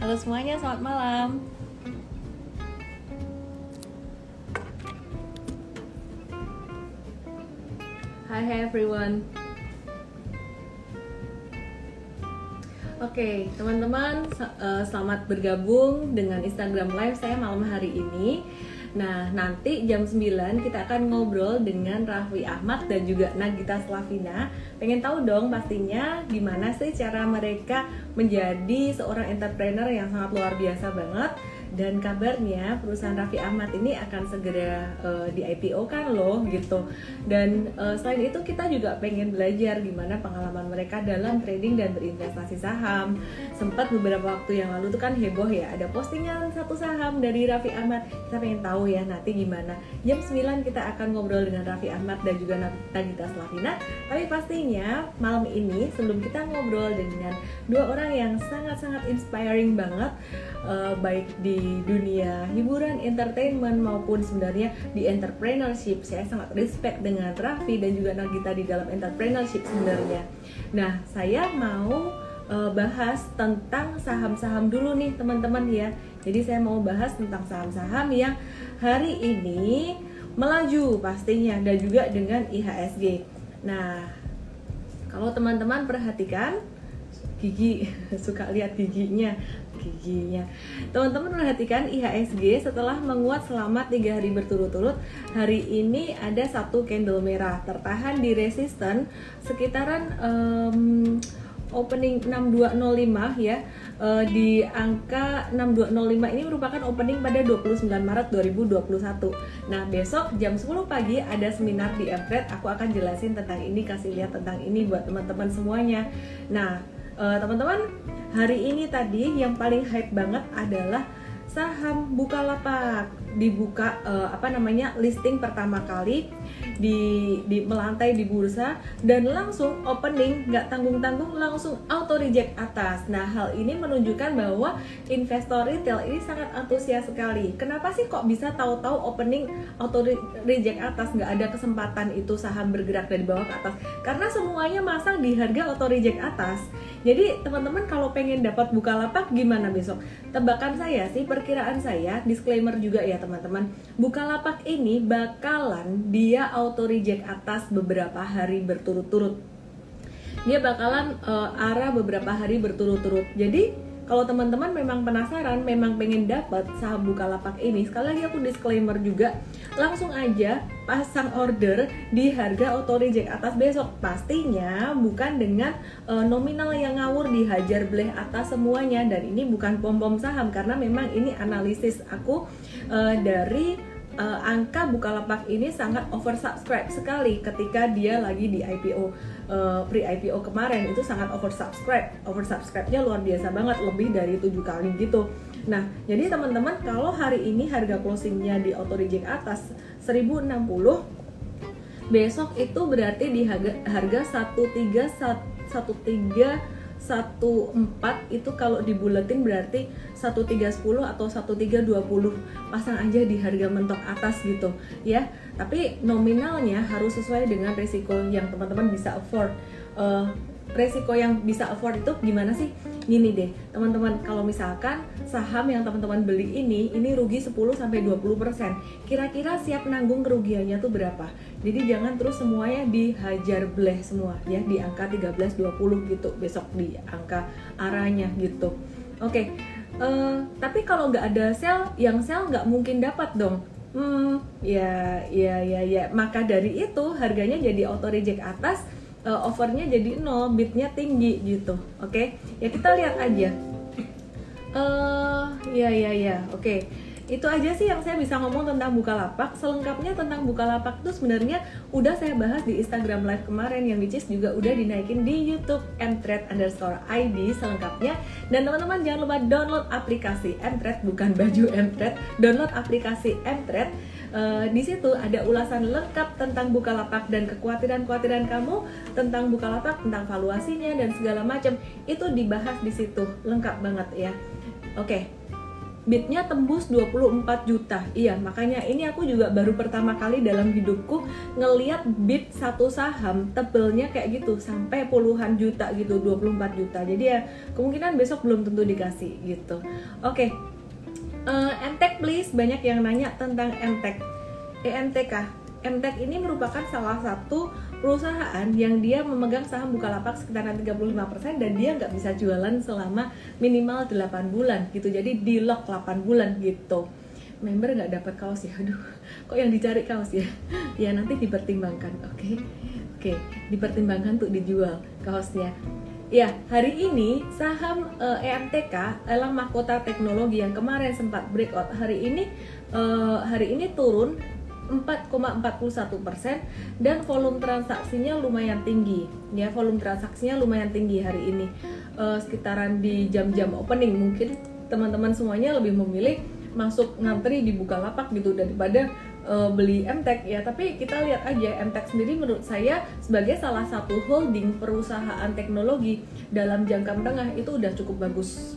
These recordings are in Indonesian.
Halo semuanya, selamat malam. Hi, hi everyone. Oke, teman-teman, sa- eh, selamat bergabung dengan Instagram Live saya malam hari ini. Nah, nanti jam 9 kita akan ngobrol dengan Raffi Ahmad dan juga Nagita Slavina. Pengen tahu dong pastinya gimana sih cara mereka menjadi seorang entrepreneur yang sangat luar biasa banget. Dan kabarnya perusahaan Raffi Ahmad ini akan segera eh, di IPO kan loh gitu. Dan eh, selain itu kita juga pengen belajar gimana pengalaman mereka dalam trading dan berinvestasi saham. Sempat beberapa waktu yang lalu tuh kan heboh ya, ada postingan satu saham dari Raffi Ahmad. Kita pengen tahu ya nanti gimana. Jam 9 kita akan ngobrol dengan Raffi Ahmad dan juga Nagita Slavina. Tapi pastinya malam ini sebelum kita ngobrol dengan dua orang yang sangat-sangat inspiring banget eh, baik di dunia hiburan, entertainment maupun sebenarnya di entrepreneurship. Saya sangat respect dengan Raffi dan juga Nagita di dalam entrepreneurship sebenarnya. Nah, saya mau eh, bahas tentang saham-saham dulu nih teman-teman ya. Jadi saya mau bahas tentang saham-saham yang hari ini melaju pastinya dan juga dengan IHSG. Nah, kalau teman-teman perhatikan gigi suka lihat giginya giginya. Teman-teman perhatikan IHSG setelah menguat selama tiga hari berturut-turut hari ini ada satu candle merah tertahan di resisten sekitaran em, opening 6205 ya. Eh, di angka 6205 ini merupakan opening pada 29 Maret 2021 nah besok jam 10 pagi ada seminar di Mtrade aku akan jelasin tentang ini kasih lihat tentang ini buat teman-teman semuanya. Nah eh, teman-teman hari ini tadi yang paling hype banget adalah saham Bukalapak. Dibuka eh, apa namanya listing pertama kali di, di melantai di bursa dan langsung opening nggak tanggung-tanggung langsung auto reject atas. Nah hal ini menunjukkan bahwa investor retail ini sangat antusias sekali. Kenapa sih kok bisa tahu-tahu opening auto re- reject atas nggak ada kesempatan itu saham bergerak dari bawah ke atas? Karena semuanya masang di harga auto reject atas. Jadi teman-teman kalau pengen dapat buka lapak gimana besok? Tebakan saya sih, perkiraan saya, disclaimer juga ya teman-teman. Bukalapak ini bakalan dia auto reject atas beberapa hari berturut-turut. Dia bakalan eh, arah beberapa hari berturut-turut. Jadi kalau teman-teman memang penasaran, memang pengen dapat saham Bukalapak ini, sekali lagi aku disclaimer juga, langsung aja pasang order di harga auto reject atas besok. Pastinya bukan dengan eh, nominal yang ngawur dihajar bleh atas semuanya dan ini bukan pom-pom saham karena memang ini analisis aku eh, dari eh, angka Bukalapak ini sangat oversubscribe sekali ketika dia lagi di IPO eh, pre IPO kemarin itu sangat oversubscribe. Oversubscribe-nya luar biasa banget lebih dari tujuh kali gitu. Nah jadi teman-teman kalau hari ini harga closingnya di auto reject atas 1060 besok itu berarti di harga harga 13 13 14 itu kalau dibuletin berarti 1310 atau 1320 pasang aja di harga mentok atas gitu ya. Tapi nominalnya harus sesuai dengan resiko yang teman-teman bisa afford. Eh, resiko yang bisa afford itu gimana sih gini deh teman-teman kalau misalkan saham yang teman-teman beli ini ini rugi 10 sampai 20% kira-kira siap nanggung kerugiannya tuh berapa? Jadi jangan terus semuanya dihajar bleh semua ya di angka 13 20 gitu besok di angka arahnya gitu. Oke eh, tapi kalau nggak ada sell yang sell nggak mungkin dapat dong. Hmm, ya, ya, ya, ya. Maka dari itu harganya jadi auto reject atas, uh, offernya jadi nol, bidnya tinggi gitu. Oke, ya kita lihat aja. Eh, ya, ya, ya. Oke, itu aja sih yang saya bisa ngomong tentang Bukalapak. Selengkapnya tentang Bukalapak itu sebenarnya udah saya bahas di Instagram Live kemarin yang which juga udah dinaikin di YouTube mtrade underscore ID selengkapnya. Dan teman-teman jangan lupa download aplikasi mtrade bukan baju mtrade, download aplikasi mtrade. Eh, di situ ada ulasan lengkap tentang Bukalapak dan kekhawatiran-kekhawatiran kamu tentang Bukalapak, tentang valuasinya dan segala macam itu dibahas di situ lengkap banget ya. Oke, bitnya tembus 24 juta iya makanya ini aku juga baru pertama kali dalam hidupku ngeliat bit satu saham tebelnya kayak gitu sampai puluhan juta gitu 24 juta jadi ya kemungkinan besok belum tentu dikasih gitu oke okay. Uh, please. Banyak yang nanya tentang MTech EMTK MTech ini merupakan salah satu perusahaan yang dia memegang saham Bukalapak sekitar 35% dan dia nggak bisa jualan selama minimal 8 bulan gitu. Jadi di lock 8 bulan gitu. Member nggak dapat kaos ya? Aduh kok yang dicari kaos ya? Ya nanti dipertimbangkan. Oke okay? oke. Okay, dipertimbangkan untuk dijual kaosnya Ya, hari ini saham uh, eh, EMTK adalah mahkota teknologi yang kemarin sempat breakout. Hari ini uh, hari ini turun 4,41 persen dan volume transaksinya lumayan tinggi ya volume transaksinya lumayan tinggi hari ini uh, sekitaran di jam-jam opening mungkin teman-teman semuanya lebih memilih masuk ngantri di Bukalapak gitu daripada uh, beli MTech ya tapi kita lihat aja MTech sendiri menurut saya sebagai salah satu holding perusahaan teknologi dalam jangka menengah itu udah cukup bagus.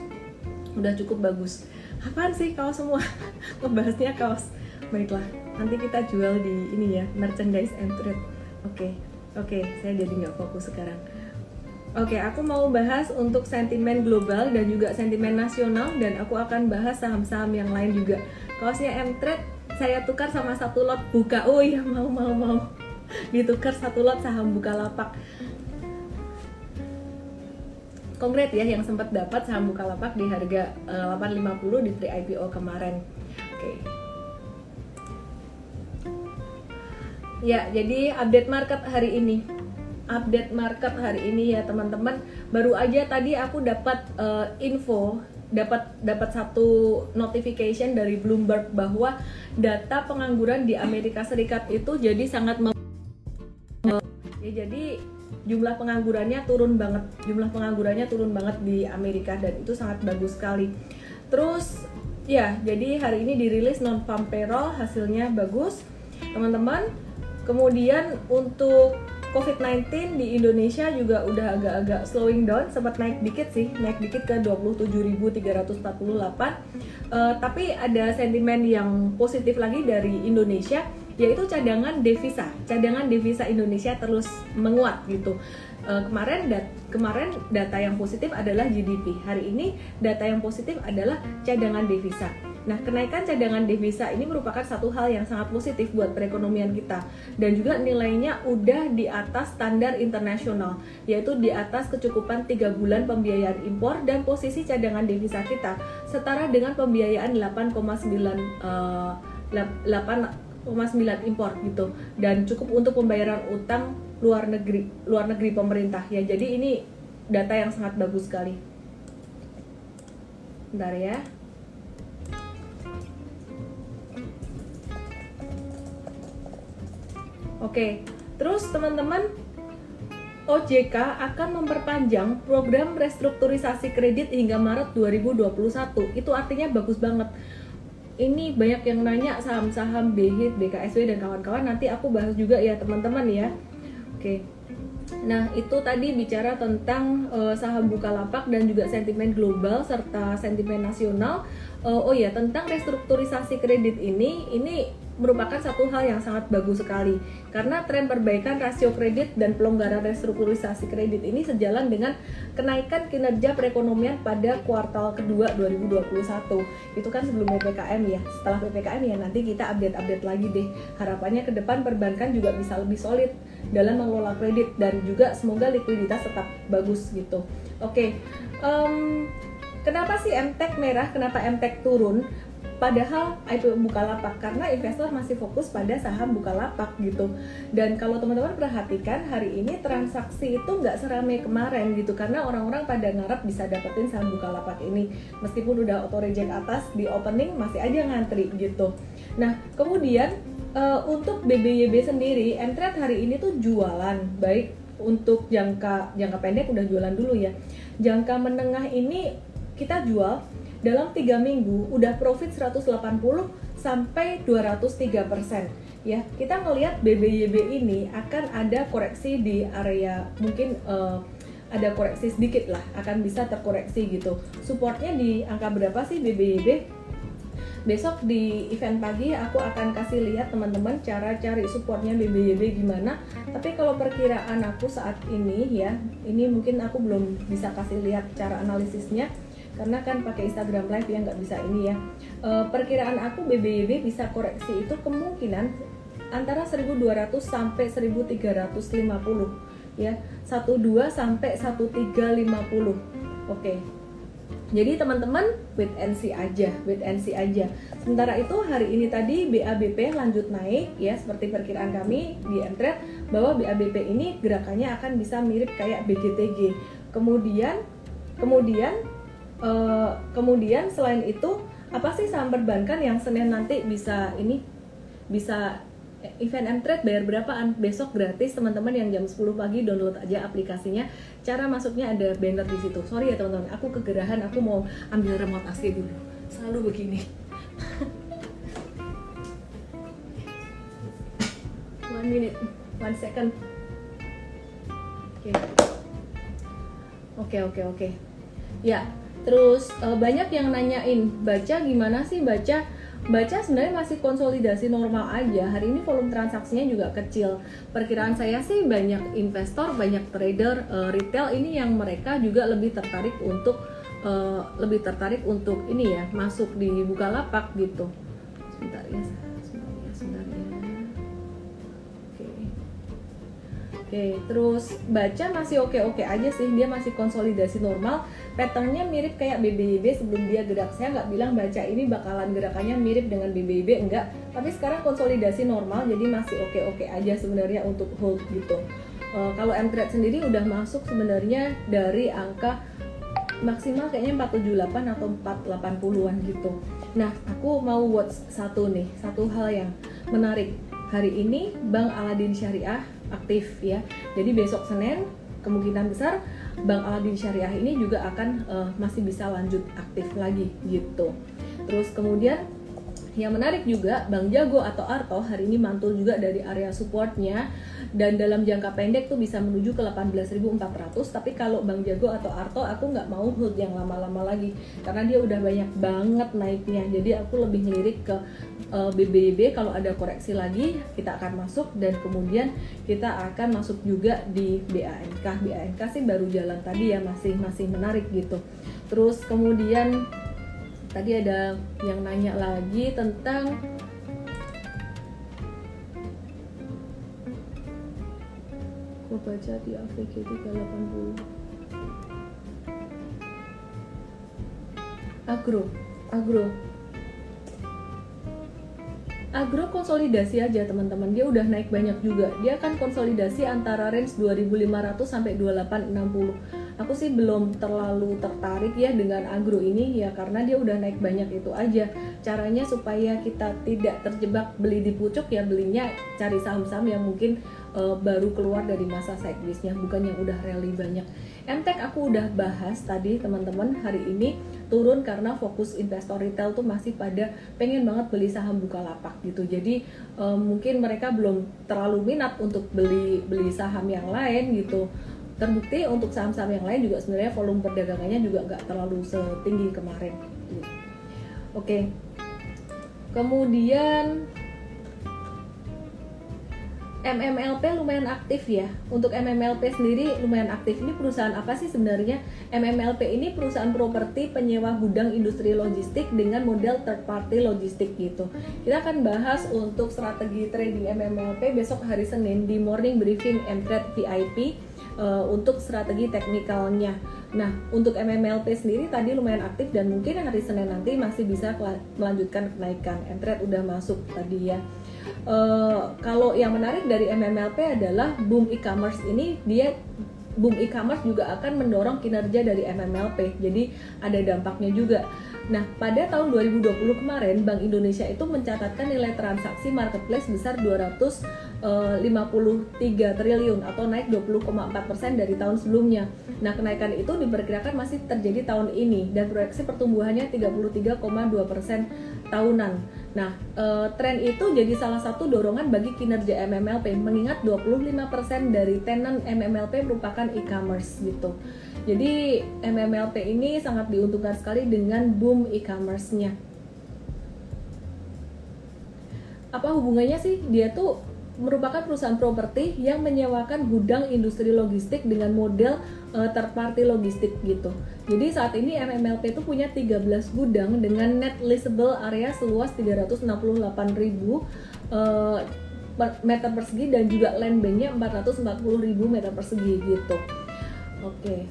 Udah cukup bagus. Apaan sih kaos semua? Ngebahasnya kaos. Baiklah nanti kita jual di ini ya merchandise and trade. Oke okay. oke okay, saya jadi nggak fokus sekarang. Oke, okay, aku mau bahas untuk sentimen global dan juga sentimen nasional dan aku akan bahas saham-saham yang lain juga. Kaosnya M-Trade saya tukar sama satu lot buka. Oh iya, mau mau mau. Ditukar satu lot saham buka lapak. Konkret ya yang sempat dapat saham buka lapak di harga uh, eh, 850 di pre IPO kemarin. Oke. Okay. Ya, jadi update market hari ini. Update market hari ini ya teman-teman. Baru aja tadi aku dapat uh, info, dapat dapat satu notification dari Bloomberg bahwa data pengangguran di Amerika Serikat itu jadi sangat ya jadi jumlah penganggurannya turun banget. Jumlah penganggurannya turun banget di Amerika dan itu sangat bagus sekali. Terus ya, jadi hari ini dirilis non farm payroll hasilnya bagus. Teman-teman, Kemudian untuk COVID-19 di Indonesia juga udah agak-agak slowing down, sempat naik dikit sih, naik dikit ke 27.348. Uh, tapi ada sentimen yang positif lagi dari Indonesia, yaitu cadangan devisa. Cadangan devisa Indonesia terus menguat gitu. Uh, kemarin dat kemarin data yang positif adalah GDP. Hari ini data yang positif adalah cadangan devisa. Nah, kenaikan cadangan devisa ini merupakan satu hal yang sangat positif buat perekonomian kita dan juga nilainya udah di atas standar internasional, yaitu di atas kecukupan tiga bulan pembiayaan impor dan posisi cadangan devisa kita setara dengan pembiayaan 8,9 uh, 8,9 impor gitu dan cukup untuk pembayaran utang luar negeri luar negeri pemerintah ya. Jadi ini data yang sangat bagus sekali. Bentar ya. Oke, terus teman-teman OJK akan memperpanjang program restrukturisasi kredit hingga Maret 2021. Itu artinya bagus banget. Ini banyak yang nanya saham-saham BHIT, BKSW dan kawan-kawan. Nanti aku bahas juga ya teman-teman ya. Oke. Nah, itu tadi bicara tentang uh, saham Bukalapak dan juga sentimen global serta sentimen nasional. Uh, oh ya, tentang restrukturisasi kredit ini, ini merupakan satu hal yang sangat bagus sekali karena tren perbaikan rasio kredit dan pelonggaran restrukturisasi kredit ini sejalan dengan kenaikan kinerja perekonomian pada kuartal kedua 2021 itu kan sebelum PPKM ya setelah PPKM ya nanti kita update-update lagi deh harapannya ke depan perbankan juga bisa lebih solid dalam mengelola kredit dan juga semoga likuiditas tetap bagus gitu oke okay. um, Kenapa sih MTEK merah? Kenapa MTEK turun? Padahal IPO Bukalapak karena investor masih fokus pada saham Bukalapak gitu. Dan kalau teman-teman perhatikan hari ini transaksi itu nggak seramai kemarin gitu karena orang-orang pada ngarep bisa dapetin saham Bukalapak ini meskipun udah auto reject atas di opening masih aja ngantri gitu. Nah kemudian uh, untuk BBYB sendiri, Entret hari ini tuh jualan baik untuk jangka jangka pendek udah jualan dulu ya. Jangka menengah ini kita jual dalam tiga minggu udah profit 180 sampai 203 persen. Ya kita ngelihat BBYB ini akan ada koreksi di area mungkin uh, ada koreksi sedikit lah akan bisa terkoreksi gitu. Supportnya di angka berapa sih BBYB besok di event pagi aku akan kasih lihat teman-teman cara cari supportnya BBYB gimana. Tapi kalau perkiraan aku saat ini ya ini mungkin aku belum bisa kasih lihat cara analisisnya karena kan pakai Instagram Live ya nggak bisa ini ya e, perkiraan aku BBYB bisa koreksi itu kemungkinan antara 1200 sampai 1350 ya 12 sampai 1350 oke okay jadi teman-teman wait and see aja, wait and see aja. Sementara itu hari ini tadi BABP lanjut naik ya seperti perkiraan kami di Mtrade bahwa BABP ini gerakannya akan bisa mirip kayak BGTG. Kemudian kemudian uh, kemudian selain itu apa sih saham perbankan yang Senin nanti bisa ini bisa event M-Trade bayar berapaan? Besok gratis teman-teman yang jam 10 pagi download aja aplikasinya. Cara masuknya ada banner di situ. Sorry ya teman-teman, aku kegerahan, aku mau ambil remote AC dulu. Selalu begini. one minute, one second. Oke. Okay. Oke, okay, oke, okay, oke. Ya, terus uh, banyak yang nanyain, baca gimana sih baca baca sebenarnya masih konsolidasi normal aja. Hari ini volume transaksinya juga kecil. Perkiraan saya sih banyak investor, banyak trader uh, retail ini yang mereka juga lebih tertarik untuk uh, lebih tertarik untuk ini ya masuk di Bukalapak gitu. Sebentar ya, Oke, terus baca masih oke-oke aja sih. Dia masih konsolidasi normal. Patternnya mirip kayak BBIB sebelum dia gerak. Saya nggak bilang baca ini bakalan gerakannya mirip dengan BBIB enggak. Tapi sekarang konsolidasi normal jadi masih oke-oke aja sebenarnya untuk hold gitu. Uh, kalau MTrade sendiri udah masuk sebenarnya dari angka maksimal kayaknya 478 atau 480-an gitu. Nah aku mau watch satu nih satu hal yang menarik. Hari ini Bank Aladin Syariah aktif ya jadi besok Senin kemungkinan besar Bank Aladin Syariah ini juga akan uh, masih bisa lanjut aktif lagi gitu. Terus kemudian yang menarik juga Bang Jago atau Arto hari ini mantul juga dari area supportnya dan dalam jangka pendek tuh bisa menuju ke 18.400 tapi kalau Bang Jago atau Arto aku nggak mau hold yang lama-lama lagi karena dia udah banyak banget naiknya. Jadi aku lebih ngelirik ke uh, eh, BBB kalau ada koreksi lagi kita akan masuk dan kemudian kita akan masuk juga di BANK BANK sih baru jalan tadi ya masih masih menarik gitu. Terus kemudian tadi ada yang nanya lagi tentang aku baca di AVG 380 agro agro. Agro konsolidasi aja teman-teman. Dia udah naik banyak juga. Dia kan konsolidasi antara range 2500 sampai 2860 aku sih belum terlalu tertarik ya dengan agro ini ya karena dia udah naik banyak itu aja. Caranya supaya kita tidak terjebak beli di pucuk ya belinya cari saham-saham yang mungkin uh, baru keluar dari masa sidewaysnya bukan yang udah rally banyak. MTEK aku udah bahas tadi teman-teman hari ini turun karena fokus investor retail tuh masih pada pengen banget beli saham Bukalapak gitu. Jadi uh, mungkin mereka belum terlalu minat untuk beli beli saham yang lain gitu. Terbukti untuk saham-saham yang lain juga sebenarnya volume perdagangannya juga nggak terlalu setinggi kemarin. Oke, kemudian MMLP lumayan aktif ya. Untuk MMLP sendiri lumayan aktif. Ini perusahaan apa sih sebenarnya? MMLP ini perusahaan properti penyewa gudang industri logistik dengan model third party logistik gitu. Kita akan bahas untuk strategi trading MMLP besok hari Senin di morning briefing MTrade VIP uh, untuk strategi teknikalnya. Nah, untuk MMLP sendiri tadi lumayan aktif dan mungkin hari Senin nanti masih bisa melanjutkan kenaikan. Entret udah masuk tadi ya. Uh, kalau yang menarik dari MMLP adalah boom e-commerce ini dia boom e-commerce juga akan mendorong kinerja dari MMLP. Jadi ada dampaknya juga. Nah, pada tahun 2020 kemarin Bank Indonesia itu mencatatkan nilai transaksi marketplace besar 253 eh, triliun atau naik 20,4% dari tahun sebelumnya. Nah, kenaikan itu diperkirakan masih terjadi tahun ini dan proyeksi pertumbuhannya 33,2% tahunan. Nah, e, tren itu jadi salah satu dorongan bagi kinerja MMLP mengingat 25% dari tenant MMLP merupakan e-commerce gitu. Jadi MMLP ini sangat diuntungkan sekali dengan boom e-commerce-nya. Apa hubungannya sih? Dia tuh merupakan perusahaan properti yang menyewakan gudang industri logistik dengan model uh, third party logistik gitu. Jadi saat ini MMLP itu punya 13 gudang dengan net leasable area seluas 368.000 uh, meter persegi dan juga land banknya 440.000 meter persegi gitu. Oke.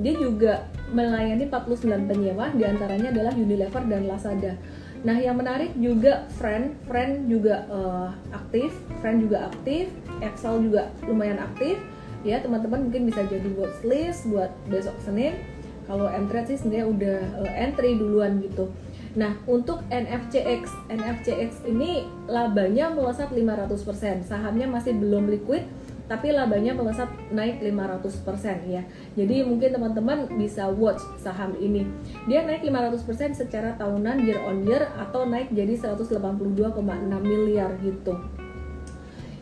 Dia juga melayani 49 penyewa di antaranya adalah Unilever dan Lazada. Nah, yang menarik juga Friend, Friend juga uh, aktif, Friend juga aktif, Excel juga lumayan aktif. Ya, teman-teman mungkin bisa jadi watch list buat besok Senin. Kalau M-Trade sih sebenarnya udah uh, entry duluan gitu. Nah, untuk NFCX, NFCX ini labanya melesat 500%, sahamnya masih belum liquid, tapi labanya melesat naik 500% ya. Jadi mungkin teman-teman bisa watch saham ini. Dia naik 500% secara tahunan year on year atau naik jadi 182,6 miliar gitu.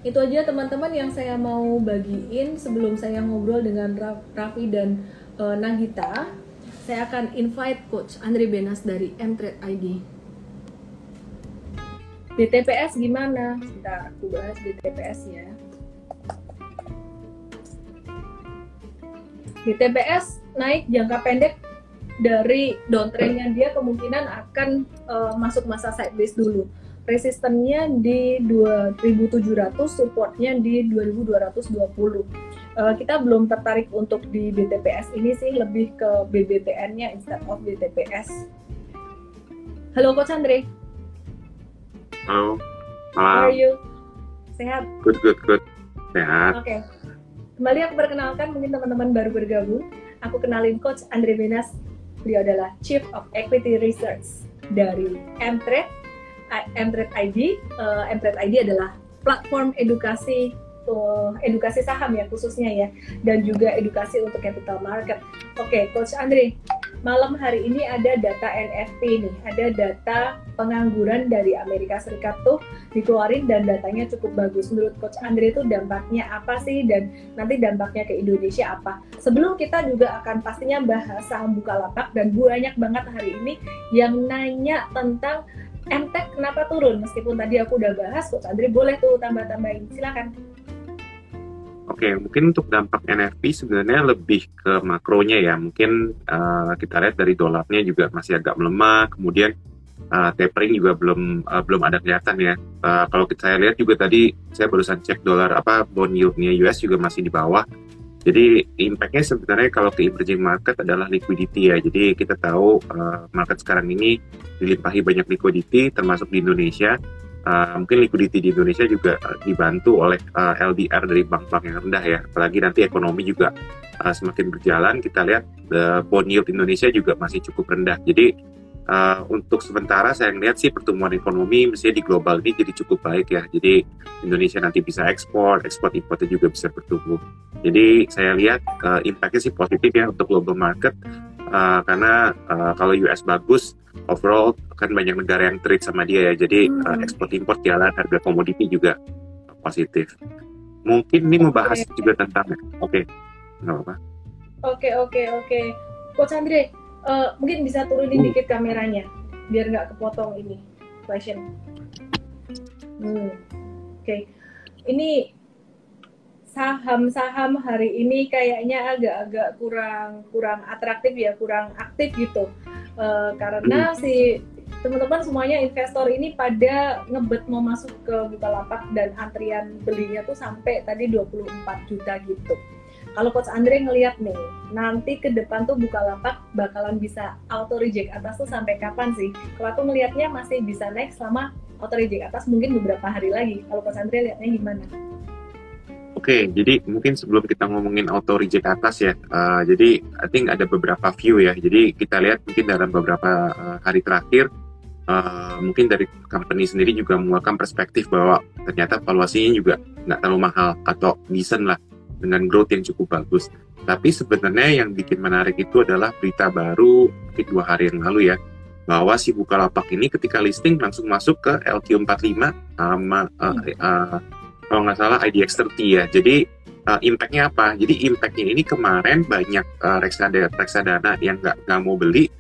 Itu aja teman-teman yang saya mau bagiin sebelum saya ngobrol dengan Raffi dan uh, Nagita saya akan invite Coach Andre Benas dari Mtrade ID. BTPS gimana? Kita aku bahas BTPS ya. BTPS naik jangka pendek dari downtrendnya dia kemungkinan akan uh, masuk masa sideways dulu. Resistennya di 2700, supportnya di 2220 uh, kita belum tertarik untuk di BTPS ini sih lebih ke BBTN-nya instead of BTPS. Halo Coach Andre. Halo. How are you? Sehat? Good, good, good. Sehat. Oke. Okay. Kembali aku perkenalkan mungkin teman-teman baru bergabung. Aku kenalin Coach Andre Benas. Beliau adalah Chief of Equity Research dari Mtrade, Mtrade ID. Uh, Mtrade ID adalah platform edukasi uh, edukasi saham ya khususnya ya dan juga edukasi untuk capital market. Oke, okay, Coach Andre, malam hari ini ada data NFP nih, ada data pengangguran dari Amerika Serikat tuh dikeluarin dan datanya cukup bagus. Menurut Coach Andre itu dampaknya apa sih dan nanti dampaknya ke Indonesia apa? Sebelum kita juga akan pastinya bahas saham Bukalapak dan banyak banget hari ini yang nanya tentang MTEK kenapa turun meskipun tadi aku udah bahas Coach Andre boleh tuh tambah-tambahin silakan. Oke, okay, mungkin untuk dampak NFP sebenarnya lebih ke makronya ya. Mungkin uh, kita lihat dari dolarnya juga masih agak melemah, kemudian uh, tapering juga belum uh, belum ada kelihatan ya. Uh, kalau saya lihat juga tadi saya barusan cek dolar apa bond yieldnya US juga masih di bawah. Jadi impactnya sebenarnya kalau ke emerging market adalah liquidity ya. Jadi kita tahu uh, market sekarang ini dilimpahi banyak liquidity termasuk di Indonesia uh, mungkin liquidity di Indonesia juga uh, dibantu oleh uh, eh, LDR dari bank-bank yang rendah ya. Apalagi nanti ekonomi juga uh, semakin berjalan, kita lihat the bond yield Indonesia juga masih cukup rendah. Jadi uh, untuk sementara saya melihat sih pertumbuhan ekonomi mestinya di global ini jadi cukup baik ya. Jadi Indonesia nanti bisa ekspor, ekspor impornya juga bisa bertumbuh. Jadi saya lihat uh, impactnya sih positif ya untuk global market uh, karena uh, kalau US bagus overall kan banyak negara yang trade sama dia ya jadi hmm. uh, ekspor impor jalan harga komoditi juga positif mungkin ini membahas okay. juga tentang oke okay. nggak apa oke oke oke coach Andre uh, mungkin bisa turunin uh. dikit kameranya biar nggak kepotong ini question hmm. oke okay. ini saham-saham hari ini kayaknya agak-agak kurang kurang atraktif ya kurang aktif gitu uh, karena hmm. si teman-teman semuanya investor ini pada ngebet mau masuk ke Bukalapak dan antrian belinya tuh sampai tadi 24 juta gitu. Kalau Coach Andre ngelihat nih, nanti ke depan tuh Bukalapak bakalan bisa auto reject atas tuh sampai kapan sih? Kalau aku ngelihatnya masih bisa naik selama auto reject atas mungkin beberapa hari lagi. Kalau Coach Andre lihatnya gimana? Oke, okay, jadi mungkin sebelum kita ngomongin auto reject atas ya, uh, jadi I think ada beberapa view ya. Jadi kita lihat mungkin dalam beberapa uh, hari terakhir, uh, mungkin dari company sendiri juga mengeluarkan perspektif bahwa ternyata valuasinya juga nggak terlalu mahal atau decent lah dengan growth yang cukup bagus. Tapi sebenarnya yang bikin menarik itu adalah berita baru mungkin dua hari yang lalu ya, bahwa si Bukalapak ini ketika listing langsung masuk ke LQ45 sama uh, uh, kalau nggak salah IDX30 ya. Jadi uh, impactnya apa? Jadi impactnya ini kemarin banyak uh, reksadana, reksadana yang nggak nggak mau beli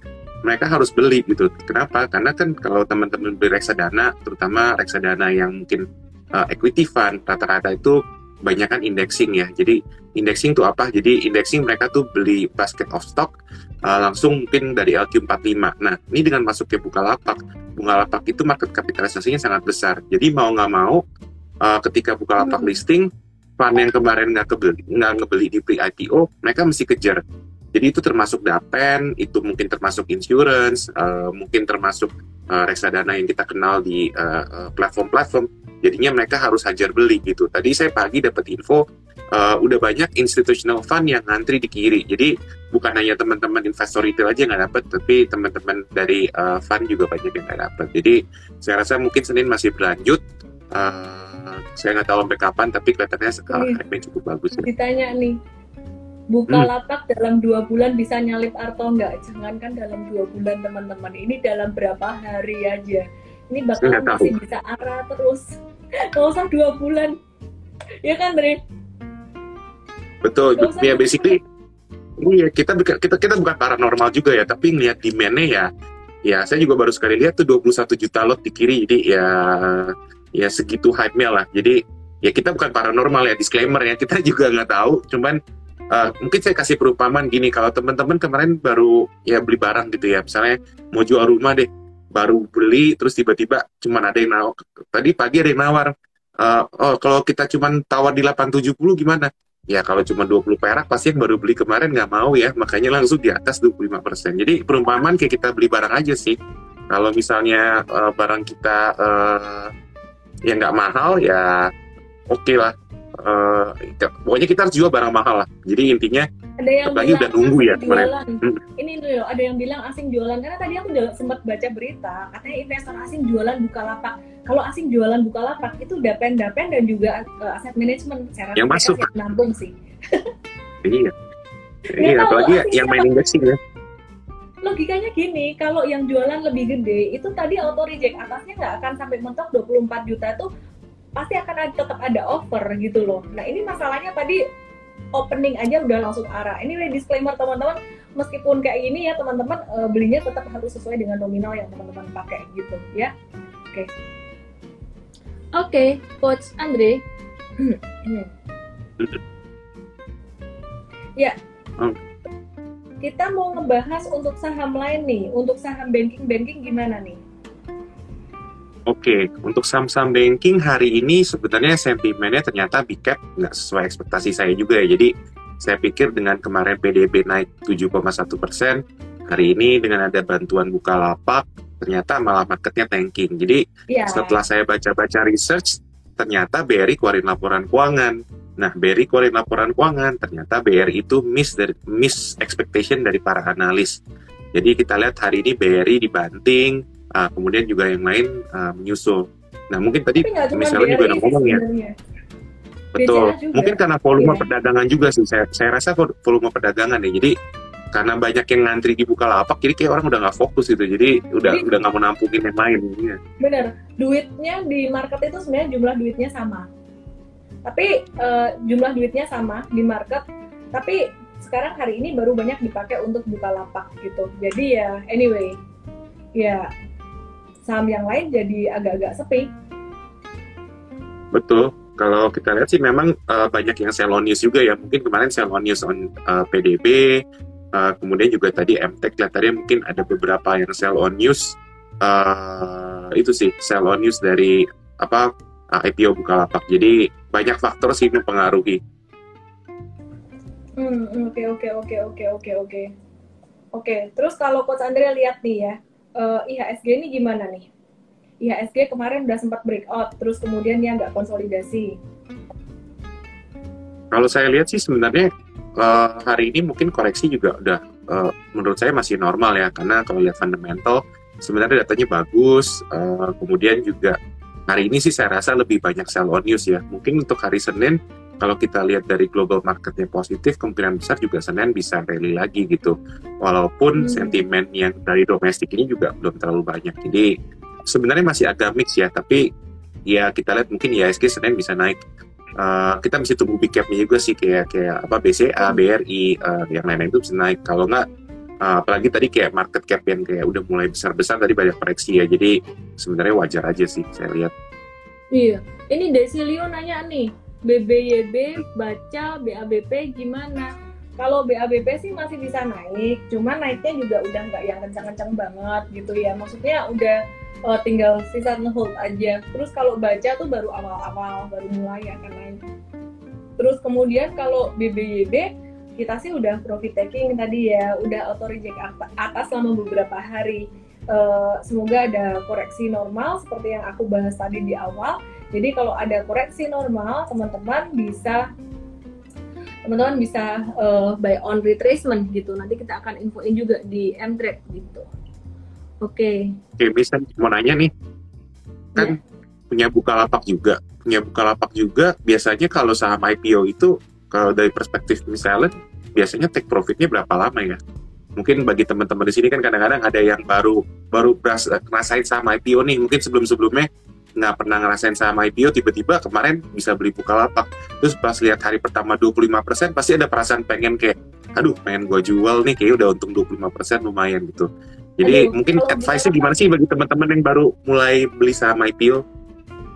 mereka harus beli gitu. Kenapa? Karena kan kalau teman-teman beli reksadana, terutama reksadana yang mungkin uh, equity fund, rata-rata itu banyak kan indexing ya. Jadi indexing itu apa? Jadi indexing mereka tuh beli basket of stock uh, langsung mungkin dari LQ45. Nah, ini dengan masuknya Bukalapak, Bukalapak itu market kapitalisasinya sangat besar. Jadi mau nggak mau uh, ketika Bukalapak hmm. listing, fund yang kemarin nggak kebeli, nggak ngebeli di pre-IPO, mereka mesti kejar. Jadi itu termasuk dapen, itu mungkin termasuk insurance, uh, mungkin termasuk uh, reksadana yang kita kenal di platform-platform. Uh, Jadinya mereka harus hajar beli gitu. Tadi saya pagi dapat info uh, udah banyak institutional fund yang ngantri di kiri. Jadi bukan hanya teman-teman investor retail aja nggak dapat, tapi teman-teman dari uh, fund juga banyak yang nggak dapat. Jadi saya rasa mungkin Senin masih berlanjut. Uh, saya nggak tahu sampai kapan, tapi kelihatannya sekarang uh, cukup bagus. Ya. Ditanya nih, buka hmm. lapak dalam dua bulan bisa nyalip Arto nggak? Jangankan dalam dua bulan teman-teman, ini dalam berapa hari aja. Ini bakal masih bisa arah terus. Nggak usah dua bulan. Ya kan, Dre? Betul. Ya basically Iya, kita kita kita bukan paranormal juga ya, tapi ngelihat demand-nya ya ya saya juga baru sekali lihat tuh 21 juta lot di kiri jadi ya ya segitu hype-nya lah. Jadi ya kita bukan paranormal ya disclaimer ya, kita juga nggak tahu, cuman uh, mungkin saya kasih perumpamaan gini kalau teman-teman kemarin baru ya beli barang gitu ya, misalnya mau jual rumah deh, baru beli terus tiba-tiba cuman ada yang nawar, tadi pagi ada yang nawar, uh, oh kalau kita cuman tawar di 870 gimana? ya kalau cuma 20 perak pasti yang baru beli kemarin nggak mau ya. Makanya langsung di atas 25% jadi perumpamaan kayak kita beli barang aja sih. Kalau misalnya uh, barang kita uh, yang nggak mahal ya oke okay lah uh, pokoknya kita harus jual barang mahal lah jadi intinya ada yang lagi udah nunggu ya jualan. Hmm. Ini loh, ada yang bilang asing jualan karena tadi aku udah sempat baca berita katanya investor asing jualan buka lapak. Kalau asing jualan buka lapak itu dapen-dapen dan juga uh, aset manajemen secara yang masuk yang nampung sih. iya. Iya, apalagi yang main indexing ya. Logikanya gini, kalau yang jualan lebih gede, itu tadi auto reject atasnya nggak akan sampai mentok 24 juta tuh pasti akan ada, tetap ada offer gitu loh. Nah ini masalahnya tadi opening aja udah langsung arah. Anyway, disclaimer teman-teman, meskipun kayak gini ya teman-teman uh, belinya tetap harus sesuai dengan nominal yang teman-teman pakai gitu ya. Oke. Okay. Oke, okay, Coach Andre. ya. Kita mau ngebahas untuk saham lain nih. Untuk saham banking-banking gimana nih? Oke, untuk saham-saham banking hari ini sebenarnya sentimennya ternyata big cap nggak sesuai ekspektasi saya juga ya. Jadi saya pikir dengan kemarin PDB naik 7,1 persen, hari ini dengan ada bantuan buka lapak, ternyata malah marketnya tanking. Jadi yeah. setelah saya baca-baca research, ternyata BRI keluarin laporan keuangan. Nah, BRI keluarin laporan keuangan, ternyata BRI itu miss dari miss expectation dari para analis. Jadi kita lihat hari ini BRI dibanting, uh, kemudian juga yang lain uh, menyusul. Nah mungkin tadi misalnya juga udah ngomong ya. Betul. Mungkin karena volume ya. perdagangan juga sih. Saya, saya rasa volume perdagangan ya. Jadi karena banyak yang ngantri di Bukalapak, jadi kayak orang udah nggak fokus gitu. Jadi udah jadi, udah nggak mau nampungin yang lain. Ya. Bener. Duitnya di market itu sebenarnya jumlah duitnya sama. Tapi uh, jumlah duitnya sama di market. Tapi sekarang hari ini baru banyak dipakai untuk Bukalapak gitu. Jadi ya anyway, ya saham yang lain jadi agak-agak sepi. Betul. Kalau kita lihat sih memang uh, banyak yang sell on news juga ya. Mungkin kemarin sell on news on uh, eh, PDB, uh, kemudian juga tadi MTech kelihatannya mungkin ada beberapa yang sell on news. Uh, itu sih sell on news dari apa uh, IPO Bukalapak. Jadi banyak faktor sih yang mempengaruhi. Hmm, oke oke oke oke oke oke. Oke, terus kalau Coach Andrea lihat nih ya, uh, eh, IHSG ini gimana nih? IHSG kemarin udah sempat breakout, terus kemudian dia nggak konsolidasi. Kalau saya lihat sih sebenarnya uh, hari ini mungkin koreksi juga udah uh, menurut saya masih normal ya, karena kalau lihat fundamental sebenarnya datanya bagus, uh, kemudian juga hari ini sih saya rasa lebih banyak sell on news ya. Mungkin untuk hari Senin kalau kita lihat dari global marketnya positif, kemungkinan besar juga Senin bisa rally lagi gitu. Walaupun hmm. sentimen yang dari domestik ini juga belum terlalu banyak. Jadi sebenarnya masih agak mix ya, tapi ya kita lihat mungkin IHSG Senin bisa naik. Uh, kita mesti tunggu big cap juga sih kayak kayak apa BCA, hmm. BRI, uh, yang lain-lain itu bisa naik. Kalau nggak Uh, apalagi tadi kayak market cap yang kayak udah mulai besar-besar tadi banyak koreksi ya. Jadi sebenarnya wajar aja sih saya lihat. Iya. Ini Desilio nanya nih, BBYB baca BABP gimana? Kalau BABP sih masih bisa naik, cuman naiknya juga udah nggak yang kencang-kencang banget gitu ya. Maksudnya udah uh, tinggal sisa ngehold aja. Terus kalau baca tuh baru awal-awal, baru mulai akan naik. Terus kemudian kalau BBYB kita sih udah profit taking tadi ya, udah auto reject atas selama beberapa hari. Uh, semoga ada koreksi normal seperti yang aku bahas tadi di awal. Jadi kalau ada koreksi normal, teman-teman bisa teman-teman bisa uh, buy on retracement gitu. Nanti kita akan infoin juga di Mtrade gitu. Oke. Okay. Oke, bisa mau nanya nih. Kan yeah. punya buka lapak juga. Punya buka lapak juga biasanya kalau saham IPO itu kalau dari perspektif misalnya biasanya take profitnya berapa lama ya? Mungkin bagi teman-teman di sini kan kadang-kadang ada yang baru baru berasa, ngerasain sama IPO nih, mungkin sebelum-sebelumnya nggak pernah ngerasain sama IPO, tiba-tiba kemarin bisa beli Bukalapak. Terus pas lihat hari pertama 25%, pasti ada perasaan pengen kayak, aduh pengen gue jual nih, kayak udah untung 25% lumayan gitu. Jadi Aduh, mungkin advice-nya gimana sih bagi teman-teman yang baru mulai beli saham IPO?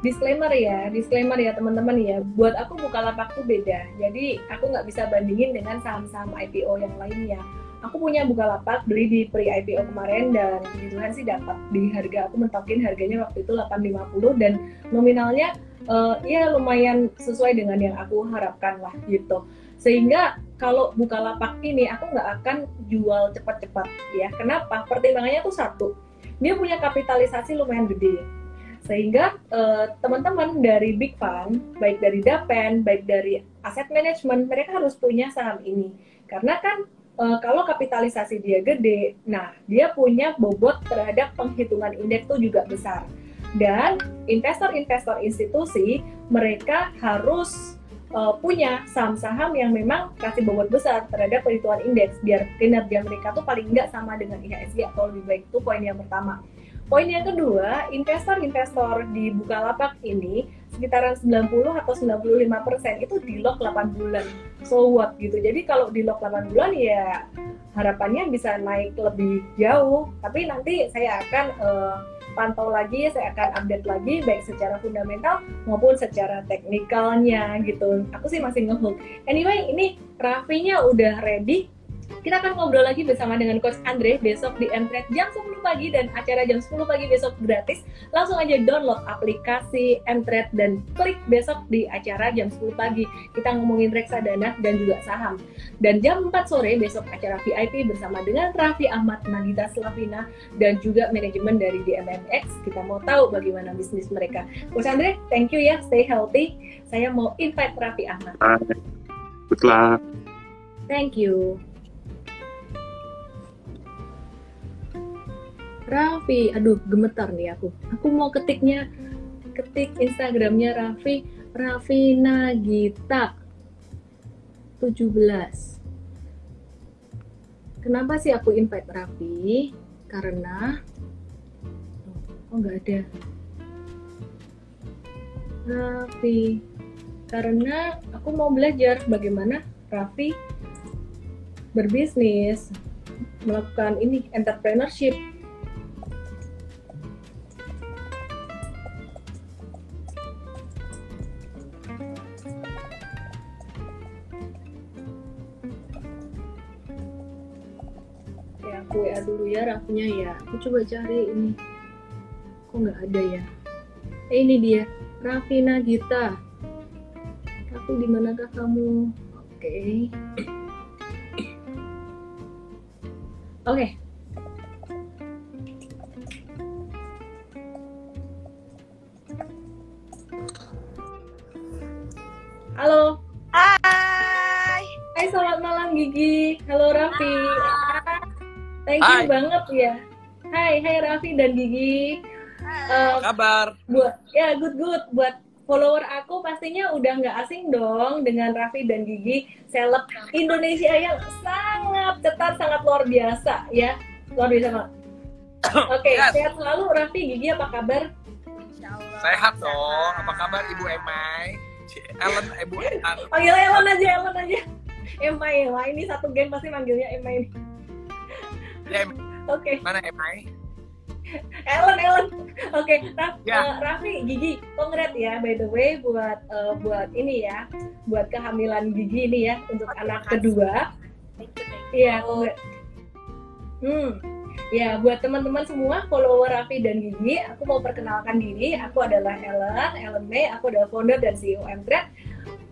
Disclaimer ya, disclaimer ya teman-teman ya. Buat aku Bukalapak tuh beda. Jadi aku nggak bisa bandingin dengan saham-saham IPO yang lainnya. Aku punya Bukalapak beli di pre IPO kemarin dan puji Tuhan sih dapat di harga aku mentokin harganya waktu itu 850 dan nominalnya uh, ya lumayan sesuai dengan yang aku harapkan lah gitu. Sehingga kalau Bukalapak ini aku nggak akan jual cepat-cepat ya. Kenapa? Pertimbangannya tuh satu, dia punya kapitalisasi lumayan gede sehingga uh, teman-teman dari big fund baik dari dapen baik dari aset management mereka harus punya saham ini. Karena kan uh, kalau kapitalisasi dia gede nah dia punya bobot terhadap penghitungan indeks itu juga besar. Dan investor-investor institusi mereka harus uh, punya saham-saham yang memang kasih bobot besar terhadap perhitungan indeks biar kinerja mereka tuh paling enggak sama dengan IHSG atau lebih baik itu poin yang pertama Poin yang kedua, investor-investor di Bukalapak ini sekitaran 90 atau 95 persen itu di lock 8 bulan. So what gitu. Jadi kalau di lock 8 bulan ya harapannya bisa naik lebih jauh. Tapi nanti saya akan uh, pantau lagi, saya akan update lagi baik secara fundamental maupun secara teknikalnya gitu. Aku sih masih ngehook. Anyway, ini Raffinya udah ready kita akan ngobrol lagi bersama dengan Coach Andre besok di Mtrade jam 10 pagi dan acara jam 10 pagi besok gratis. Langsung aja download aplikasi Mtrade dan klik besok di acara jam 10 pagi. Kita ngomongin reksadana dan juga saham. Dan jam 4 sore besok acara VIP bersama dengan Raffi Ahmad Nagita Slavina dan juga manajemen dari DMMX. Kita mau tahu bagaimana bisnis mereka. Coach Andre, thank you ya, stay healthy. Saya mau invite Raffi Ahmad. Good luck. Thank you. Raffi. Aduh gemetar nih aku. Aku mau ketiknya ketik Instagramnya Raffi Raffi Nagita 17 kenapa sih aku invite Raffi? Karena oh nggak ada. Raffi. Karena aku mau belajar bagaimana Raffi berbisnis melakukan ini entrepreneurship WA dulu ya aku coba cari ini kok nggak ada ya eh ini dia Raffi Nagita Raffi di manakah kamu oke okay. oke okay. Halo. Hai. Hai, selamat malam Gigi. Halo Raffi. Thank you Hai. banget ya. Hai, hai Raffi dan Gigi. Uh, kabar? Buat ya good good buat follower aku pastinya udah nggak asing dong dengan Raffi dan Gigi seleb Indonesia yang sangat ketat sangat luar biasa ya luar biasa banget. Oke okay, yes. sehat selalu Raffi Gigi apa kabar? Sehat dong. Apa kabar Ibu Emai? Ellen Ibu Ellen. Panggil Ellen aja Ellen aja. Emai lah ini satu game pasti manggilnya Emai. Ada Oke. Mana Emai? Ellen, Ellen. Oke, Raf, Ya. eh, Raffi, Gigi, kongret ya by the way buat eh, buat ini ya, buat kehamilan Gigi ini ya untuk Oke, anak kedua. Iya, kongret. Hmm. Ya, buat teman-teman semua follower Raffi dan Gigi, aku mau perkenalkan diri. Aku adalah Ellen, Ellen May. Aku adalah founder dan CEO Mtrade.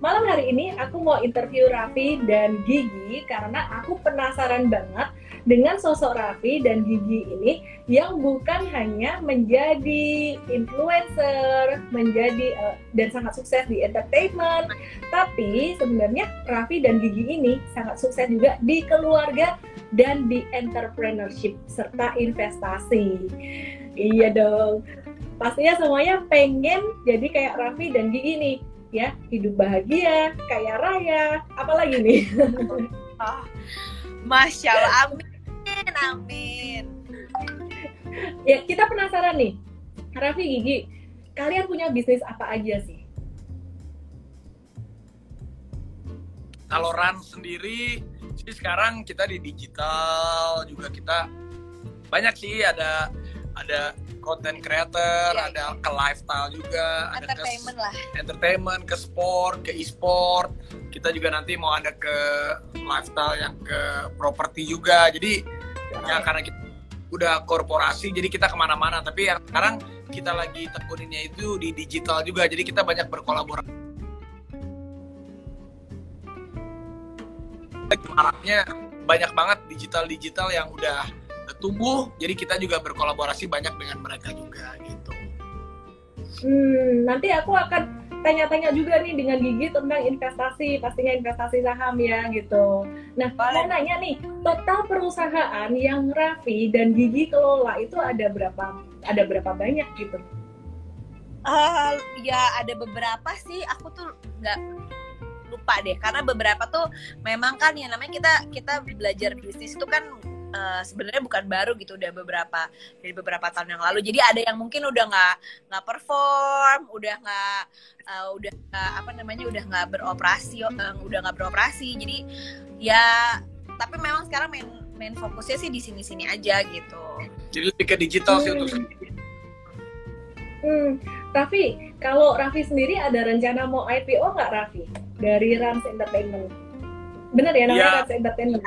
Malam hari ini aku mau interview Raffi dan Gigi karena aku penasaran banget dengan sosok Raffi dan Gigi ini yang bukan hanya menjadi influencer, menjadi eh, dan sangat sukses di entertainment, tapi sebenarnya Raffi dan Gigi ini sangat sukses juga di keluarga dan di entrepreneurship serta investasi. Iya dong. Pastinya semuanya pengen jadi kayak Raffi dan Gigi nih, ya hidup bahagia, kaya raya, apalagi nih. Ah, Masya Allah, amin, amin. ya kita penasaran nih, Raffi Gigi, kalian punya bisnis apa aja sih? Kalau run sendiri sih sekarang kita di digital juga kita banyak sih ada ada content creator, Iya, ada ke lifestyle juga, ada ke Entertainment lah. entertainment, ke sport, ke e-sport. Kita juga nanti mau ada ke lifestyle yang ke properti juga. Jadi ya karena kita udah korporasi, jadi kita ke mana-mana. Tapi yang sekarang kita lagi tekuninnya itu di digital juga. Jadi kita banyak berkolaborasi. Maraknya banyak banget digital-digital yang udah tumbuh. Jadi kita juga berkolaborasi banyak dengan mereka juga gitu. Hmm, nanti aku akan tanya-tanya juga nih dengan Gigi tentang investasi, pastinya investasi saham ya gitu. Nah, Boleh. mau nanya nih, total perusahaan yang Raffi dan Gigi kelola itu ada berapa? Ada berapa banyak gitu? Ah, ya ada beberapa sih aku tuh nggak lupa deh karena beberapa tuh memang kan ya namanya kita kita belajar bisnis itu kan eh, sebenarnya bukan baru gitu udah beberapa dari beberapa tahun yang lalu jadi ada yang mungkin udah nggak nggak perform udah nggak eh, udah nggak apa namanya udah nggak beroperasi eh, udah nggak beroperasi jadi ya tapi memang sekarang main main fokusnya sih di sini sini aja gitu Jadi lebih ke digital sih Hmm. untuk Hmm, Raffi, kalau Raffi sendiri ada rencana mau IPO nggak Raffi dari Rans Entertainment? Bener ya namanya Iya. Rans Entertainment?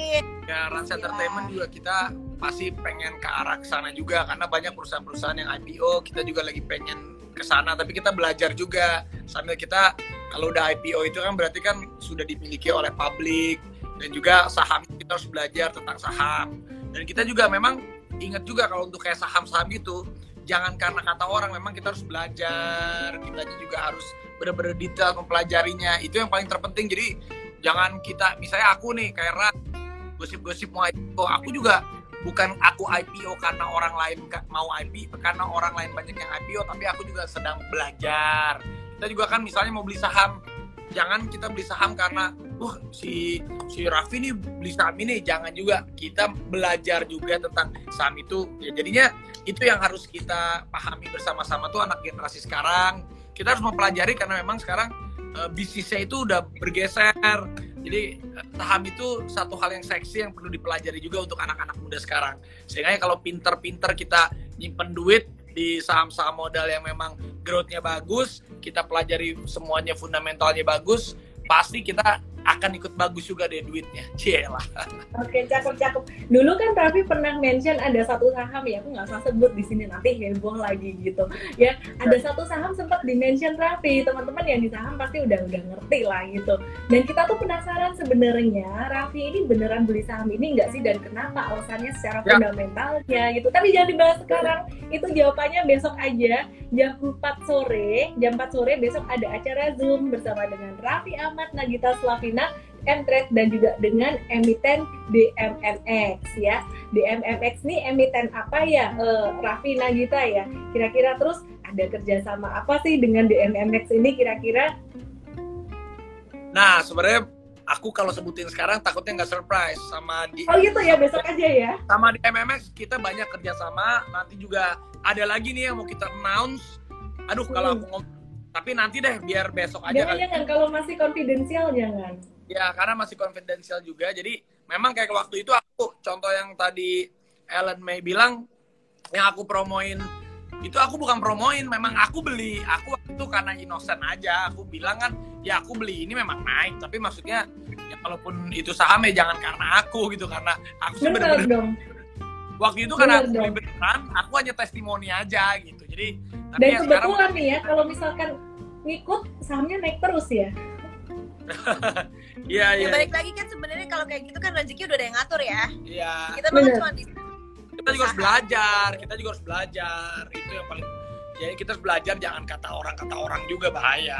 Ini. Ya Rans Entertainment juga kita pasti pengen ke arah ke sana juga karena banyak perusahaan-perusahaan yang IPO kita juga lagi pengen ke sana tapi kita belajar juga. Sambil kita kalau udah IPO itu kan berarti kan sudah dimiliki oleh publik dan juga saham kita harus belajar tentang saham. Dan kita juga memang ingat juga kalau untuk kayak saham-saham gitu jangan karena kata orang memang kita harus belajar kita juga harus benar-benar detail mempelajarinya. Itu yang paling terpenting jadi jangan kita misalnya aku nih kayak Rat gosip-gosip mau IPO aku juga bukan aku IPO karena orang lain mau IPO karena orang lain banyak yang IPO tapi aku juga sedang belajar. Kita juga kan misalnya mau beli saham. Jangan kita beli saham karena wah si si Raffi nih beli saham ini. Jangan juga. Kita belajar juga tentang saham itu. Ya jadinya itu yang harus kita pahami bersama-sama tuh anak generasi sekarang. Kita harus mempelajari karena memang sekarang eh, bisnisnya itu udah bergeser jadi eh, saham itu satu hal yang seksi yang perlu dipelajari juga untuk anak-anak muda sekarang. Sehingga kalau pinter-pinter kita nyimpen duit di saham-saham modal yang memang growth-nya bagus, kita pelajari semuanya fundamentalnya bagus, pasti kita akan ikut bagus juga deh duitnya. Cielah. Oke, cakep-cakep. Dulu kan Raffi pernah mention ada satu saham ya, aku nggak usah sebut di sini nanti heboh lagi gitu. Ya, ada satu saham sempat di-mention Raffi. Teman-teman yang di saham pasti udah udah ngerti lah gitu. Dan kita tuh penasaran sebenarnya Raffi ini beneran beli saham ini nggak sih dan kenapa alasannya secara Ya. fundamentalnya gitu. Tapi jangan dibahas sekarang. Itu jawabannya besok aja jam 4 sore. Jam 4 sore besok ada acara Zoom bersama dengan Raffi Ahmad, Nagita Slavina, Mtrade dan juga dengan emiten DMMX ya. DMMX nih emiten apa ya? Eh, Raffi Nagita ya. Kira-kira terus ada kerjasama apa sih dengan DMMX ini kira-kira? Nah, sebenarnya aku kalau sebutin sekarang takutnya nggak surprise sama di Oh gitu ya besok aja ya. sama di MMX kita banyak kerjasama. Nanti juga ada lagi nih yang mau kita announce. Aduh, kalau aku ngomong tapi nanti deh biar besok aja Jangan kali. jangan kalau masih konfidensial jangan. Ya, karena masih confidential juga. Jadi memang kayak waktu itu aku contoh yang tadi Ellen May bilang yang aku promoin itu aku bukan promoin memang aku beli aku waktu itu karena innocent aja aku bilang kan ya aku beli ini memang naik tapi maksudnya ya kalaupun itu saham ya jangan karena aku gitu karena aku dong. waktu itu karena aku beli beneran aku hanya testimoni aja gitu jadi tapi Dan ya sekarang kebetulan nih ya, kalau misalkan ngikut sahamnya naik terus ya. iya Ya iya balik lagi kan sebenarnya kalau kayak gitu kan rezeki udah ada yang ngatur ya. iya Kita mah Bener. cuma bisa kita juga harus belajar kita juga harus belajar itu yang paling jadi kita harus belajar jangan kata orang kata orang juga bahaya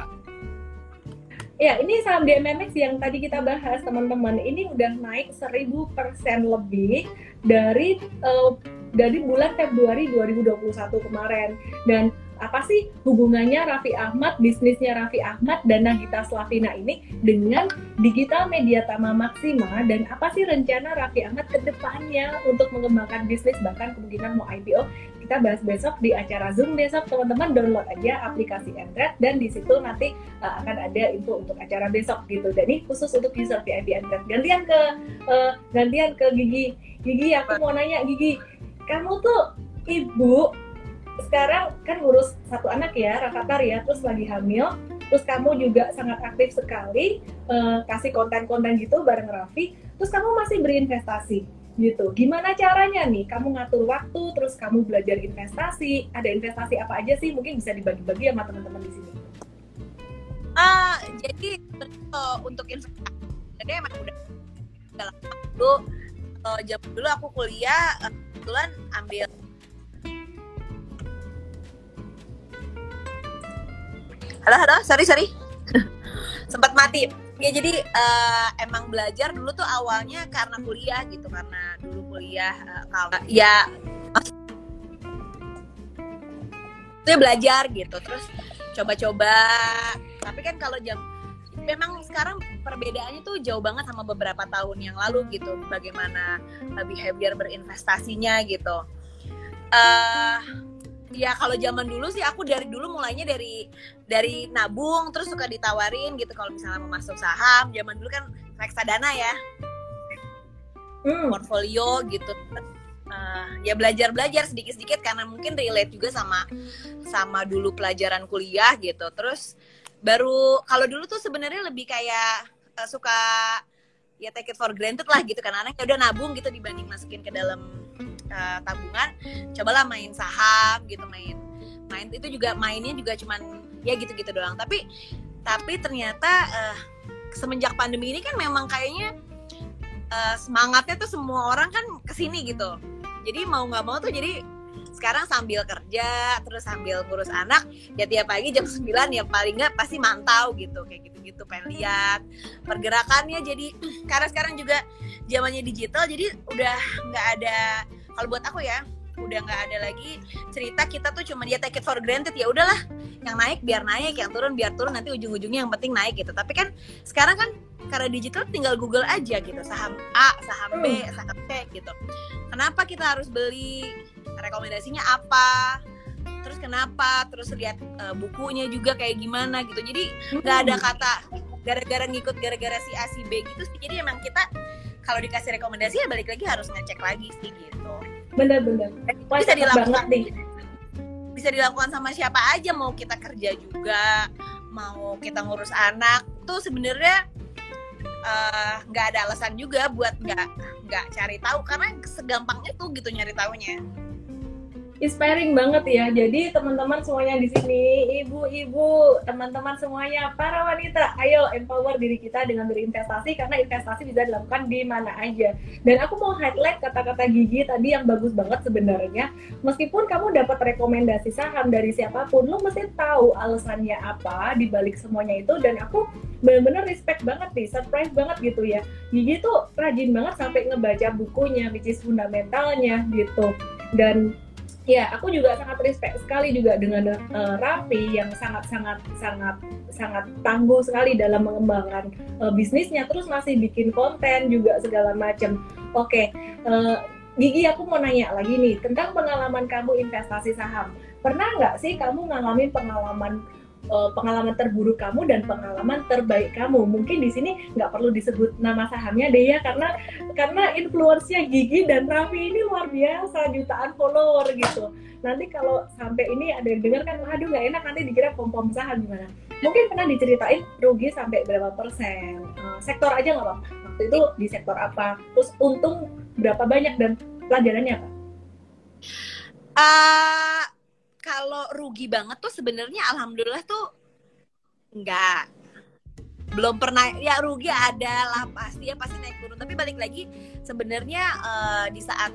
Ya, ini saham DMMX yang tadi kita bahas teman-teman, ini udah naik 1000% lebih dari eh, dari bulan Februari 2021 kemarin. Dan apa sih hubungannya Raffi Ahmad, bisnisnya Raffi Ahmad dan Nagita Slavina ini dengan Digital Media Tama Maxima dan apa sih rencana Raffi Ahmad ke depannya untuk mengembangkan bisnis bahkan kemungkinan mau IPO kita bahas besok di acara Zoom besok teman-teman download aja aplikasi Android dan di situ nanti uh, akan ada info untuk acara besok gitu. Dan ini khusus untuk user VIP Android. Gantian ke uh, gantian ke Gigi. Gigi aku mau nanya Gigi, kamu tuh ibu sekarang kan ngurus satu anak ya, Rakatar ya, terus lagi hamil, terus kamu juga sangat aktif sekali uh, kasih konten-konten gitu bareng Raffi, terus kamu masih berinvestasi gitu. Gimana caranya nih? Kamu ngatur waktu, terus kamu belajar investasi. Ada investasi apa aja sih? Mungkin bisa dibagi-bagi sama teman-teman di sini. Ah, jadi eh, untuk investasi emang udah lama dulu kalau jam dulu aku kuliah eh, kebetulan ambil halo halo sorry sorry sempat mati ya jadi eh, emang belajar dulu tuh awalnya karena kuliah gitu karena dulu kuliah eh, kalau ya itu belajar gitu terus coba-coba. Tapi kan kalau jam memang sekarang perbedaannya tuh jauh banget sama beberapa tahun yang lalu gitu bagaimana uh, behavior berinvestasinya gitu. Eh ya kalau zaman dulu sih aku dari dulu mulainya dari dari nabung terus suka ditawarin gitu kalau misalnya mau masuk saham. Zaman dulu kan reksadana ya. Hmm. portfolio gitu. Eh, ya belajar belajar sedikit sedikit karena mungkin relate juga sama sama dulu pelajaran kuliah gitu. Terus baru kalau dulu tuh sebenarnya lebih kayak eh, suka ya take it for granted lah gitu kan. Anak ya udah nabung gitu dibanding masukin ke dalam eh, tabungan cobalah main saham gitu main main itu juga mainnya juga cuman ya gitu gitu doang. Tapi tapi ternyata eh, semenjak pandemi ini kan memang kayaknya eh, semangatnya tuh semua orang kan ke sini gitu. Jadi mau nggak mau tuh jadi sekarang sambil kerja terus sambil ngurus anak ya tiap pagi jam 9 ya paling nggak pasti mantau gitu kayak gitu-gitu pengen lihat pergerakannya. Jadi karena sekarang juga zamannya digital jadi udah nggak ada kalau buat aku ya udah nggak ada lagi cerita kita tuh cuma ya take it for granted. Ya udahlah yang naik biar naik yang turun biar turun nanti ujung-ujungnya yang penting naik gitu. Tapi kan sekarang kan karena digital tinggal Google aja gitu saham A saham B saham C gitu. Kenapa kita harus beli? Rekomendasinya apa? Terus kenapa? Terus lihat eh, bukunya juga kayak gimana gitu. Jadi nggak ada kata gara-gara ngikut gara-gara si A si B gitu jadi emang kita kalau dikasih rekomendasi ya balik lagi harus ngecek lagi sih gitu. Bener-bener. Bisa dilakukan banget nih. bisa dilakukan sama siapa aja mau kita kerja juga mau kita ngurus anak. Tuh sebenarnya eh, nggak ada alasan juga buat nggak nggak cari tahu. Karena segampang itu gitu nyari taunya inspiring banget ya. Jadi teman-teman semuanya di sini, ibu-ibu, teman-teman semuanya, para wanita, ayo empower diri kita dengan berinvestasi karena investasi bisa dilakukan di mana aja. Dan aku mau highlight kata-kata Gigi tadi yang bagus banget sebenarnya. Meskipun kamu dapat rekomendasi saham dari siapa pun, lo mesti tahu alasannya apa di balik semuanya itu. Dan aku bener-bener respect banget nih, surprise banget gitu ya. Gigi tuh rajin banget sampai ngebaca bukunya, which is fundamentalnya gitu. Dan Ya, aku juga sangat respect sekali juga dengan eh, Raffi yang sangat sangat sangat tangguh sekali dalam mengembangkan eh, bisnisnya, terus masih bikin konten juga segala macam. Oke, eh, Gigi aku mau nanya lagi nih tentang pengalaman kamu investasi saham. Pernah nggak sih kamu ngalamin pengalaman uh, pengalaman terburuk kamu dan pengalaman terbaik kamu. Mungkin di sini nggak perlu disebut nama sahamnya deh ya karena karena influence-nya Gigi dan Raffi ini luar biasa jutaan follower gitu. Nanti kalau sampai ini ada yang dengar kan, aduh nggak enak nanti dikira pom pom saham gimana. Mungkin pernah diceritain rugi sampai berapa persen. Uh, sektor aja nggak apa-apa. Waktu itu di sektor apa? Terus untung berapa banyak dan pelajarannya apa? Uh, kalau rugi banget tuh sebenarnya alhamdulillah tuh enggak. Belum pernah ya rugi ada lah pasti ya pasti naik turun. Tapi balik lagi sebenarnya uh, di saat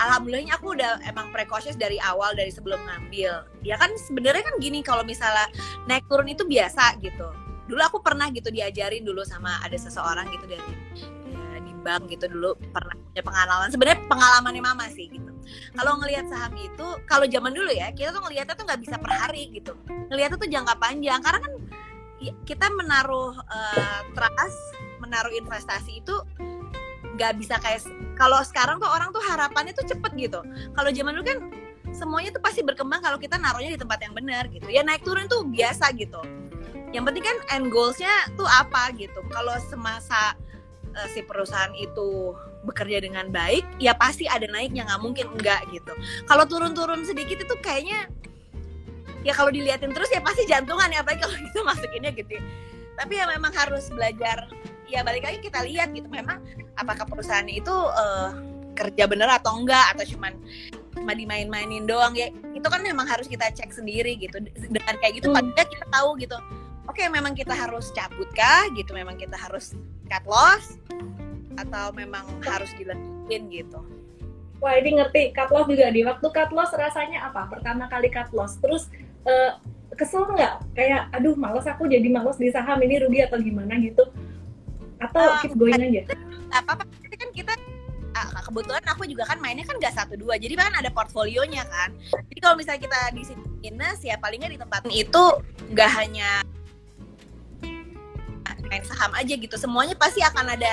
alhamdulillahnya aku udah emang precautious dari awal dari sebelum ngambil. Ya kan sebenarnya kan gini kalau misalnya naik turun itu biasa gitu. Dulu aku pernah gitu diajarin dulu sama ada seseorang gitu dari bank gitu dulu pernah punya pengalaman. Sebenarnya pengalamannya mama sih gitu. Kalau ngelihat saham itu kalau zaman dulu ya kita tuh ngelihatnya tuh nggak bisa per hari gitu. Ngelihatnya tuh jangka panjang. Karena kan ya, kita menaruh uh, trust menaruh investasi itu nggak bisa kayak kalau sekarang tuh orang tuh harapannya tuh cepet gitu. Kalau zaman dulu kan semuanya tuh pasti berkembang kalau kita naruhnya di tempat yang benar gitu. Ya naik turun tuh biasa gitu. Yang penting kan end goalsnya tuh apa gitu. Kalau semasa uh, si perusahaan itu bekerja dengan baik ya pasti ada naiknya nggak mungkin enggak gitu. Kalau turun-turun sedikit itu kayaknya ya kalau diliatin terus ya pasti jantungan ya apalagi kalau itu masukinnya gitu tapi ya memang harus belajar ya balik lagi kita lihat gitu memang apakah perusahaan itu uh, kerja bener atau enggak atau cuman cuma dimain-mainin doang ya itu kan memang harus kita cek sendiri gitu. Dengan kayak gitu hmm. kita tahu gitu oke memang kita harus cabut kah gitu memang kita harus cut loss atau memang harus dilanjutin gitu? Wah ini ngerti. Cut loss juga di waktu cut loss rasanya apa? Pertama kali cut loss. Terus uh, kesel nggak? Kayak aduh males aku jadi males di saham ini rugi atau gimana? gitu. Atau uh, keep going aja? Apa apa kan kita kebetulan aku juga kan mainnya kan nggak satu dua jadi kan ada portfolionya kan. Jadi kalau misalnya kita di sini ya palingnya di tempat itu nggak hanya main saham aja gitu. Semuanya pasti akan ada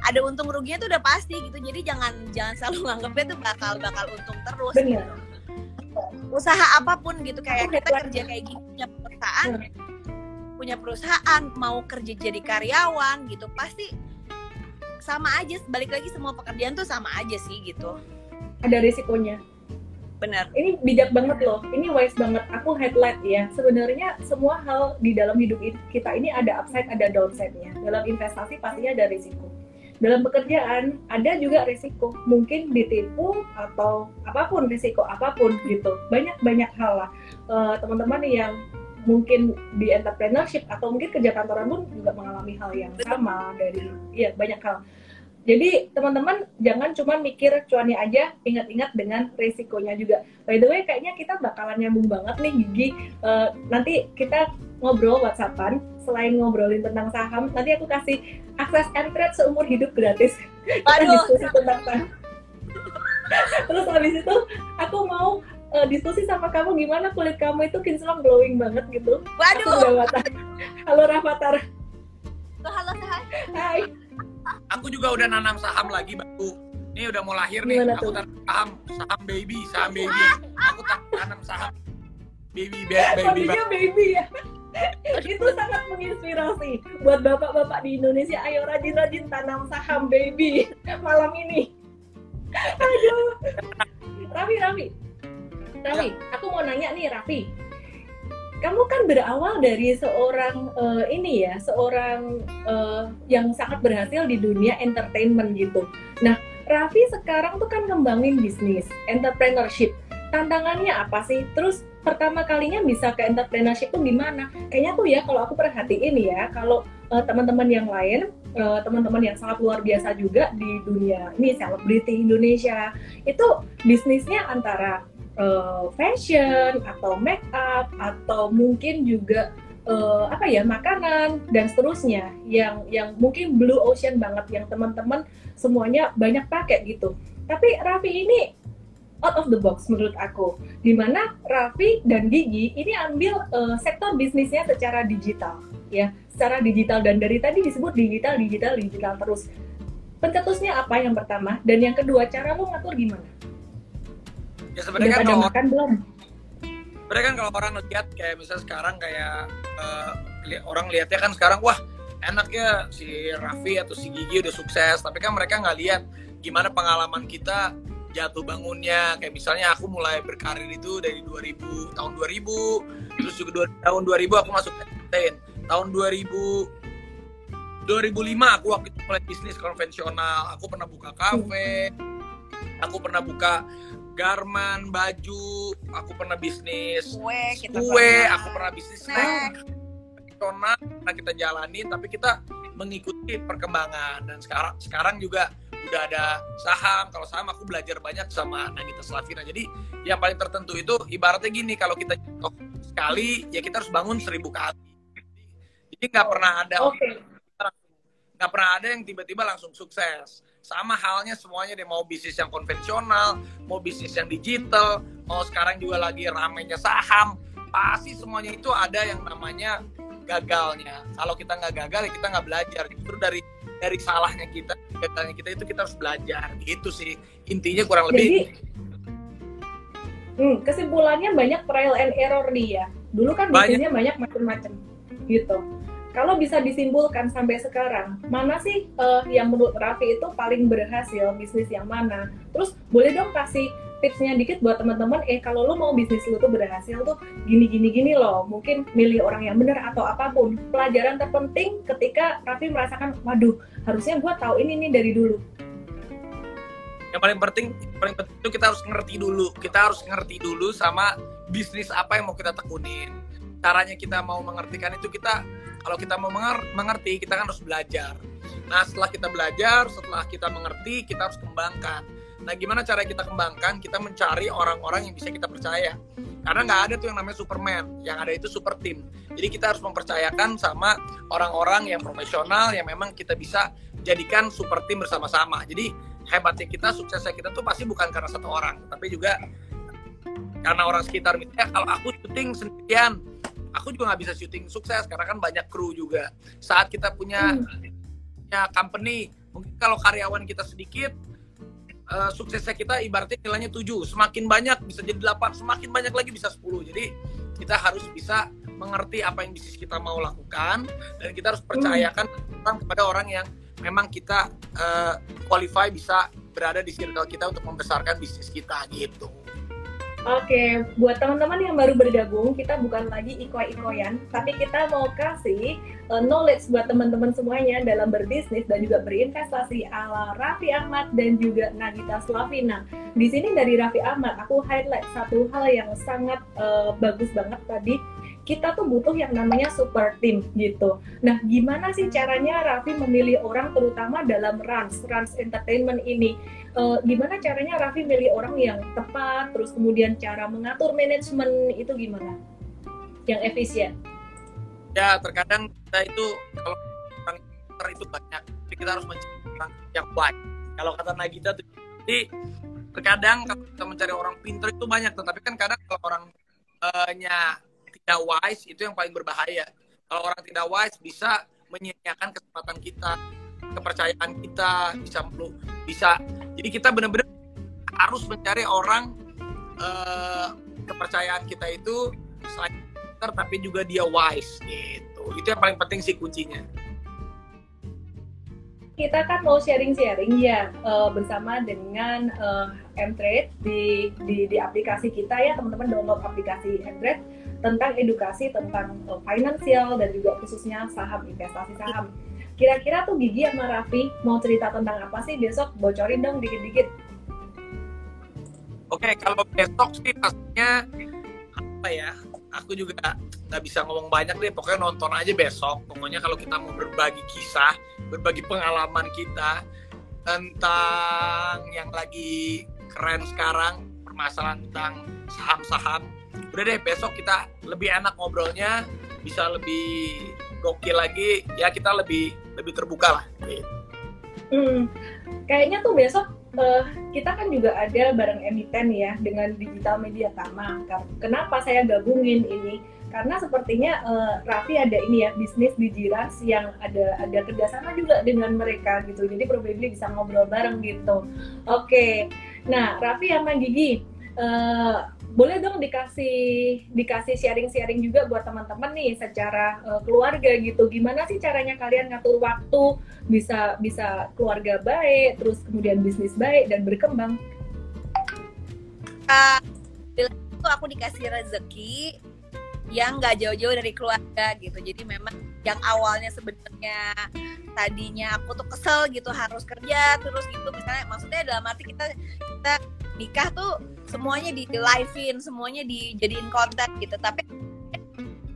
ada untung ruginya tuh udah pasti gitu. Jadi jangan jangan selalu nganggepnya tuh bakal bakal untung terus Bener. gitu usaha apa pun gitu kayak kita kerja kayak gini punya perusahaan punya perusahaan mau kerja jadi karyawan gitu pasti sama aja. Balik lagi semua pekerjaan tuh sama aja sih gitu. Ada risikonya benar. Ini bijak banget loh. Ini wise banget. Aku highlight ya. Sebenarnya semua hal di dalam hidup kita ini ada upside ada downside-nya. Dalam investasi pastinya ada risiko. Dalam pekerjaan ada juga risiko. Mungkin ditipu atau apa pun risiko apa pun gitu. Banyak banyak hal lah. Uh, teman-teman yang mungkin di entrepreneurship atau mungkin kerja kantoran pun juga mengalami hal yang sama dari ya banyak hal jadi teman-teman jangan cuma mikir cuannya aja, ingat-ingat dengan resikonya juga. By the way, kayaknya kita bakalan nyambung banget nih Gigi. Uh, nanti kita ngobrol WhatsAppan, selain ngobrolin tentang saham, nanti aku kasih akses trade seumur hidup gratis. kita diskusi tentang saham. Terus habis itu aku mau uh, diskusi sama kamu gimana kulit kamu itu kinclong glowing banget gitu. Waduh. Aku Halo Rafathar. Halo Hai. Hai aku juga udah nanam saham lagi baru ini udah mau lahir nih. Gimana aku tanam saham saham baby saham baby. Aku tanam saham. Baby baby baby, baby, baby ya. Itu sangat menginspirasi buat bapak-bapak di Indonesia. Ayo rajin-rajin tanam saham baby malam ini. Aduh. Raffi Raffi. Raffi ya. aku mau nanya nih Raffi kamu kan berawal dari seorang uh, ini ya, seorang uh, yang sangat berhasil di dunia entertainment gitu. Nah, Raffi sekarang tuh kan ngembangin bisnis, entrepreneurship. Tantangannya apa sih? Terus pertama kalinya bisa ke entrepreneurship tuh gimana? Kayaknya tuh ya kalau aku perhatiin ya, kalau uh, teman-teman yang lain, uh, teman-teman yang sangat luar biasa juga di dunia ini selebriti Indonesia, itu bisnisnya antara uh, fashion atau make up atau mungkin juga uh, apa ya makanan dan seterusnya yang yang mungkin blue ocean banget yang teman-teman semuanya banyak pakai gitu. Tapi Raffi ini out of the box menurut aku, di mana Raffi dan Gigi ini ambil uh, sektor bisnisnya secara digital, ya, secara digital dan dari tadi disebut digital, digital, digital terus. Pencetusnya apa yang pertama dan yang kedua cara lo ngatur gimana? Ya sebenarnya kan kalau makan belum? Sebenarnya kan kalau orang lihat kayak misalnya sekarang kayak uh, orang lihatnya kan sekarang wah enaknya si Raffi atau si Gigi udah sukses. Tapi kan mereka nggak lihat gimana pengalaman kita jatuh bangunnya. Kayak misalnya aku mulai berkarir itu dari 2000 tahun 2000 terus juga dua, tahun 2000 aku masuk entertain tahun 2000 2005 aku waktu itu mulai bisnis konvensional. Aku pernah buka kafe aku pernah buka garment baju aku pernah bisnis. Kue kita kue pernah. aku pernah bisnis. Konvensional pernah kita jalanin tapi kita mengikuti perkembangan. Dan sekarang sekarang juga udah ada saham. Kalau saham aku belajar banyak sama Nagita Slavina. Jadi yang paling tertentu itu ibaratnya gini kalau kita jatuh sekali ya kita harus bangun seribu kali. Jadi nggak pernah ada okay. nggak pernah ada yang tiba-tiba langsung sukses sama halnya semuanya deh mau bisnis yang konvensional mau bisnis yang digital mau sekarang juga lagi ramenya saham. Pasti semuanya itu ada yang namanya gagalnya. Kalau kita nggak gagal ya kita nggak belajar. Justru dari dari salahnya kita gagalnya kita itu kita harus belajar. Gitu sih. Intinya kurang lebih Jadi, hmm, kesimpulannya banyak trial and error nih ya. Dulu kan bisnisnya banyak macam-macam gitu kalau bisa disimpulkan sampai sekarang, mana sih uh, yang menurut Raffi itu paling berhasil bisnis yang mana? Terus boleh dong kasih tipsnya dikit buat teman-teman eh kalau lo mau bisnis lo tuh berhasil tuh gini gini gini loh mungkin milih orang yang benar atau apa pun. Pelajaran terpenting ketika Raffi merasakan waduh harusnya gue tahu ini nih dari dulu. Yang paling penting paling penting itu kita harus ngerti dulu. Kita harus ngerti dulu sama bisnis apa yang mau kita tekunin. Caranya kita mau mengertikan itu kita kalau kita mau mengerti kita kan harus belajar nah setelah kita belajar setelah kita mengerti kita harus kembangkan Nah, gimana cara kita kembangkan? Kita mencari orang-orang yang bisa kita percaya. Karena nggak ada tuh yang namanya Superman, yang ada itu super team. Jadi kita harus mempercayakan sama orang-orang yang profesional yang memang kita bisa jadikan super team bersama-sama. Jadi hebatnya kita, suksesnya kita tuh pasti bukan karena satu orang, tapi juga karena orang sekitar. Misalnya kalau aku syuting sendirian, aku juga nggak bisa syuting sukses karena kan banyak kru juga. Saat kita punya hmm. punya company, mungkin kalau karyawan kita sedikit, uh, suksesnya kita ibaratnya nilainya 7 semakin banyak bisa jadi 8 semakin banyak lagi bisa 10 jadi kita harus bisa mengerti apa yang bisnis kita mau lakukan dan kita harus percayakan hmm. kepada orang yang memang kita uh, qualify bisa berada di circle kita untuk membesarkan bisnis kita gitu. Oke, buat teman-teman yang baru bergabung, kita bukan lagi iko-ikoyan, tapi kita mau kasih uh, knowledge buat teman-teman semuanya dalam berbisnis dan juga berinvestasi ala Raffi Ahmad dan juga Nagita Slavina. Di sini dari Raffi Ahmad, aku highlight satu hal yang sangat uh, bagus banget tadi kita tuh butuh yang namanya super team gitu. Nah, gimana sih caranya Raffi memilih orang terutama dalam Rans, Rans Entertainment ini? E, gimana caranya Raffi milih orang yang tepat, terus kemudian cara mengatur manajemen itu gimana? Yang efisien? Ya, terkadang kita itu kalau orang itu banyak, tapi kita harus mencari orang yang baik. Kalau kata Nagita tuh, jadi terkadang kalau kita mencari orang pintar itu banyak, tetapi kan kadang kalau orangnya tidak wise itu yang paling berbahaya. Kalau orang tidak wise bisa menyia-nyiakan kesempatan kita, kepercayaan kita, bisa bisa. Jadi kita benar-benar harus mencari orang uh, kepercayaan kita itu selain pinter tapi juga dia wise gitu. Itu yang paling penting sih kuncinya kita kan mau sharing-sharing ya uh, bersama dengan uh, Mtrade di, di di aplikasi kita ya teman-teman download aplikasi Mtrade tentang edukasi tentang uh, finansial dan juga khususnya saham investasi saham. Kira-kira tuh Gigi sama Raffi mau cerita tentang apa sih besok bocorin dong dikit-dikit. Oke, kalau besok sih pastinya apa ya? Aku juga nggak bisa ngomong banyak deh. Pokoknya nonton aja besok. Pokoknya kalau kita mau berbagi kisah, berbagi pengalaman kita tentang yang lagi keren sekarang, permasalahan tentang saham-saham udah deh besok kita lebih enak ngobrolnya bisa lebih gokil lagi ya kita lebih lebih terbuka lah. Hmm, kayaknya tuh besok uh, kita kan juga ada bareng emiten ya dengan digital media Tama kenapa saya gabungin ini? Karena sepertinya uh, Raffi ada ini ya bisnis di Jiras yang ada ada kerjasama juga dengan mereka gitu. Jadi probably bisa ngobrol bareng gitu. Oke. Okay. nah Raffi sama Gigi uh, boleh dong dikasih dikasih sharing-sharing juga buat teman-teman nih secara uh, keluarga gitu. Gimana sih caranya kalian ngatur waktu bisa bisa keluarga baik, terus kemudian bisnis baik dan berkembang? Uh, aku dikasih rezeki yang nggak jauh-jauh dari keluarga gitu. Jadi memang yang awalnya sebenarnya tadinya aku tuh kesel gitu harus kerja terus gitu. Misalnya maksudnya dalam arti kita kita nikah tuh semuanya di livein semuanya dijadiin konten gitu. Tapi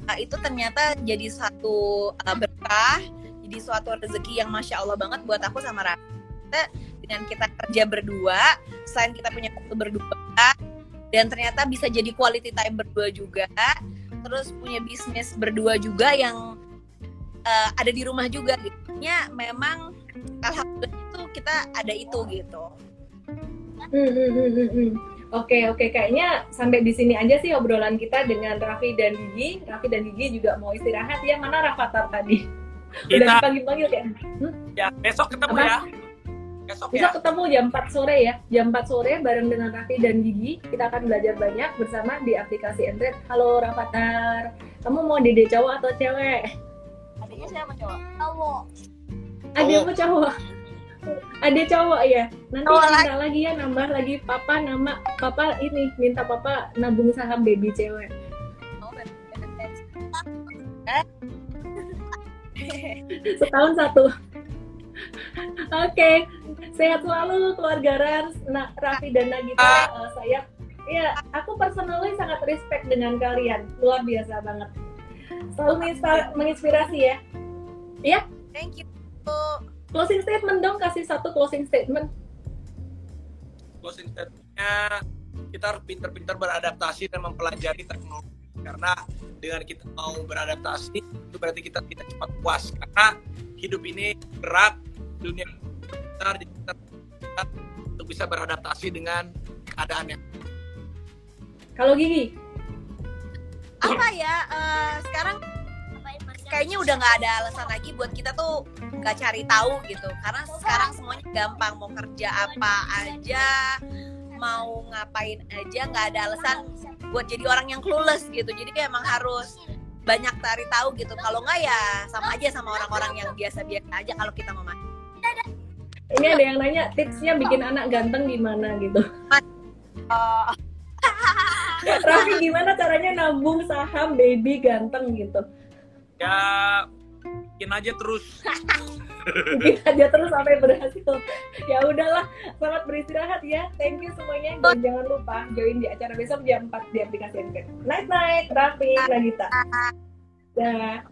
uh, itu ternyata jadi satu uh, berkah jadi suatu rezeki yang masya allah banget buat aku sama Rata dengan kita kerja berdua selain kita punya waktu berdua dan ternyata bisa jadi quality time berdua juga terus punya bisnis berdua juga yang uh, ada di rumah juga gitu. Ya memang alhamdulillah itu kita ada itu gitu. Hmm, hmm, hmm, hmm, hmm. Oke oke kayaknya sampai di sini aja sih obrolan kita dengan Raffi dan Gigi. Raffi dan Gigi juga mau istirahat ya. Mana Rafathar tadi? Kita, Udah dipanggil-panggil kan? Hmm? Ya besok ketemu Apa? ya. Besok, besok ya. ketemu jam 4 sore ya. Jam 4 sore bareng dengan Raffi dan Gigi. Kita akan belajar banyak bersama di aplikasi Android. Halo Rafathar, kamu mau dede cowok atau cewek? Adiknya siapa cowok? Cowok. Adikmu cowok. Ada cowok ya. Nanti oh, minta lagi ya nambah lagi papa nama papa ini minta papa nabung saham baby cewek. Oh, Setahun satu. Oke, okay. Sehat selalu keluarga Rans, nah, Raffi dan Nagita. Uh, saya, ya, aku personally sangat respect dengan kalian, luar biasa banget. Selalu menginspirasi ya. Iya? Thank you closing statement dong kasih satu closing statement closing statementnya kita harus pintar-pintar beradaptasi dan mempelajari teknologi karena dengan kita mau beradaptasi itu berarti kita tidak cepat puas karena hidup ini berat dunia besar kita untuk bisa beradaptasi dengan keadaannya kalau gigi? Apa ya uh, sekarang kayaknya udah nggak ada alasan lagi buat kita tuh nggak cari tahu gitu. Karena sekarang semuanya gampang mau kerja apa aja mau ngapain aja nggak ada alasan buat jadi orang yang clueless gitu. Jadi emang harus banyak cari tahu gitu. Kalau nggak ya sama aja sama orang-orang yang biasa-biasa aja kalau kita mau main ini ada yang nanya tipsnya bikin anak ganteng gimana gitu. Uh. Raffi gimana caranya nabung saham baby ganteng gitu? Ya bikin aja terus. Bikin aja terus sampai berhasil. Ya udahlah selamat beristirahat ya. Thank you semuanya. Dan jangan lupa join di acara besok jam 4 di aplikasi Android night night Raffi Nagita. Dah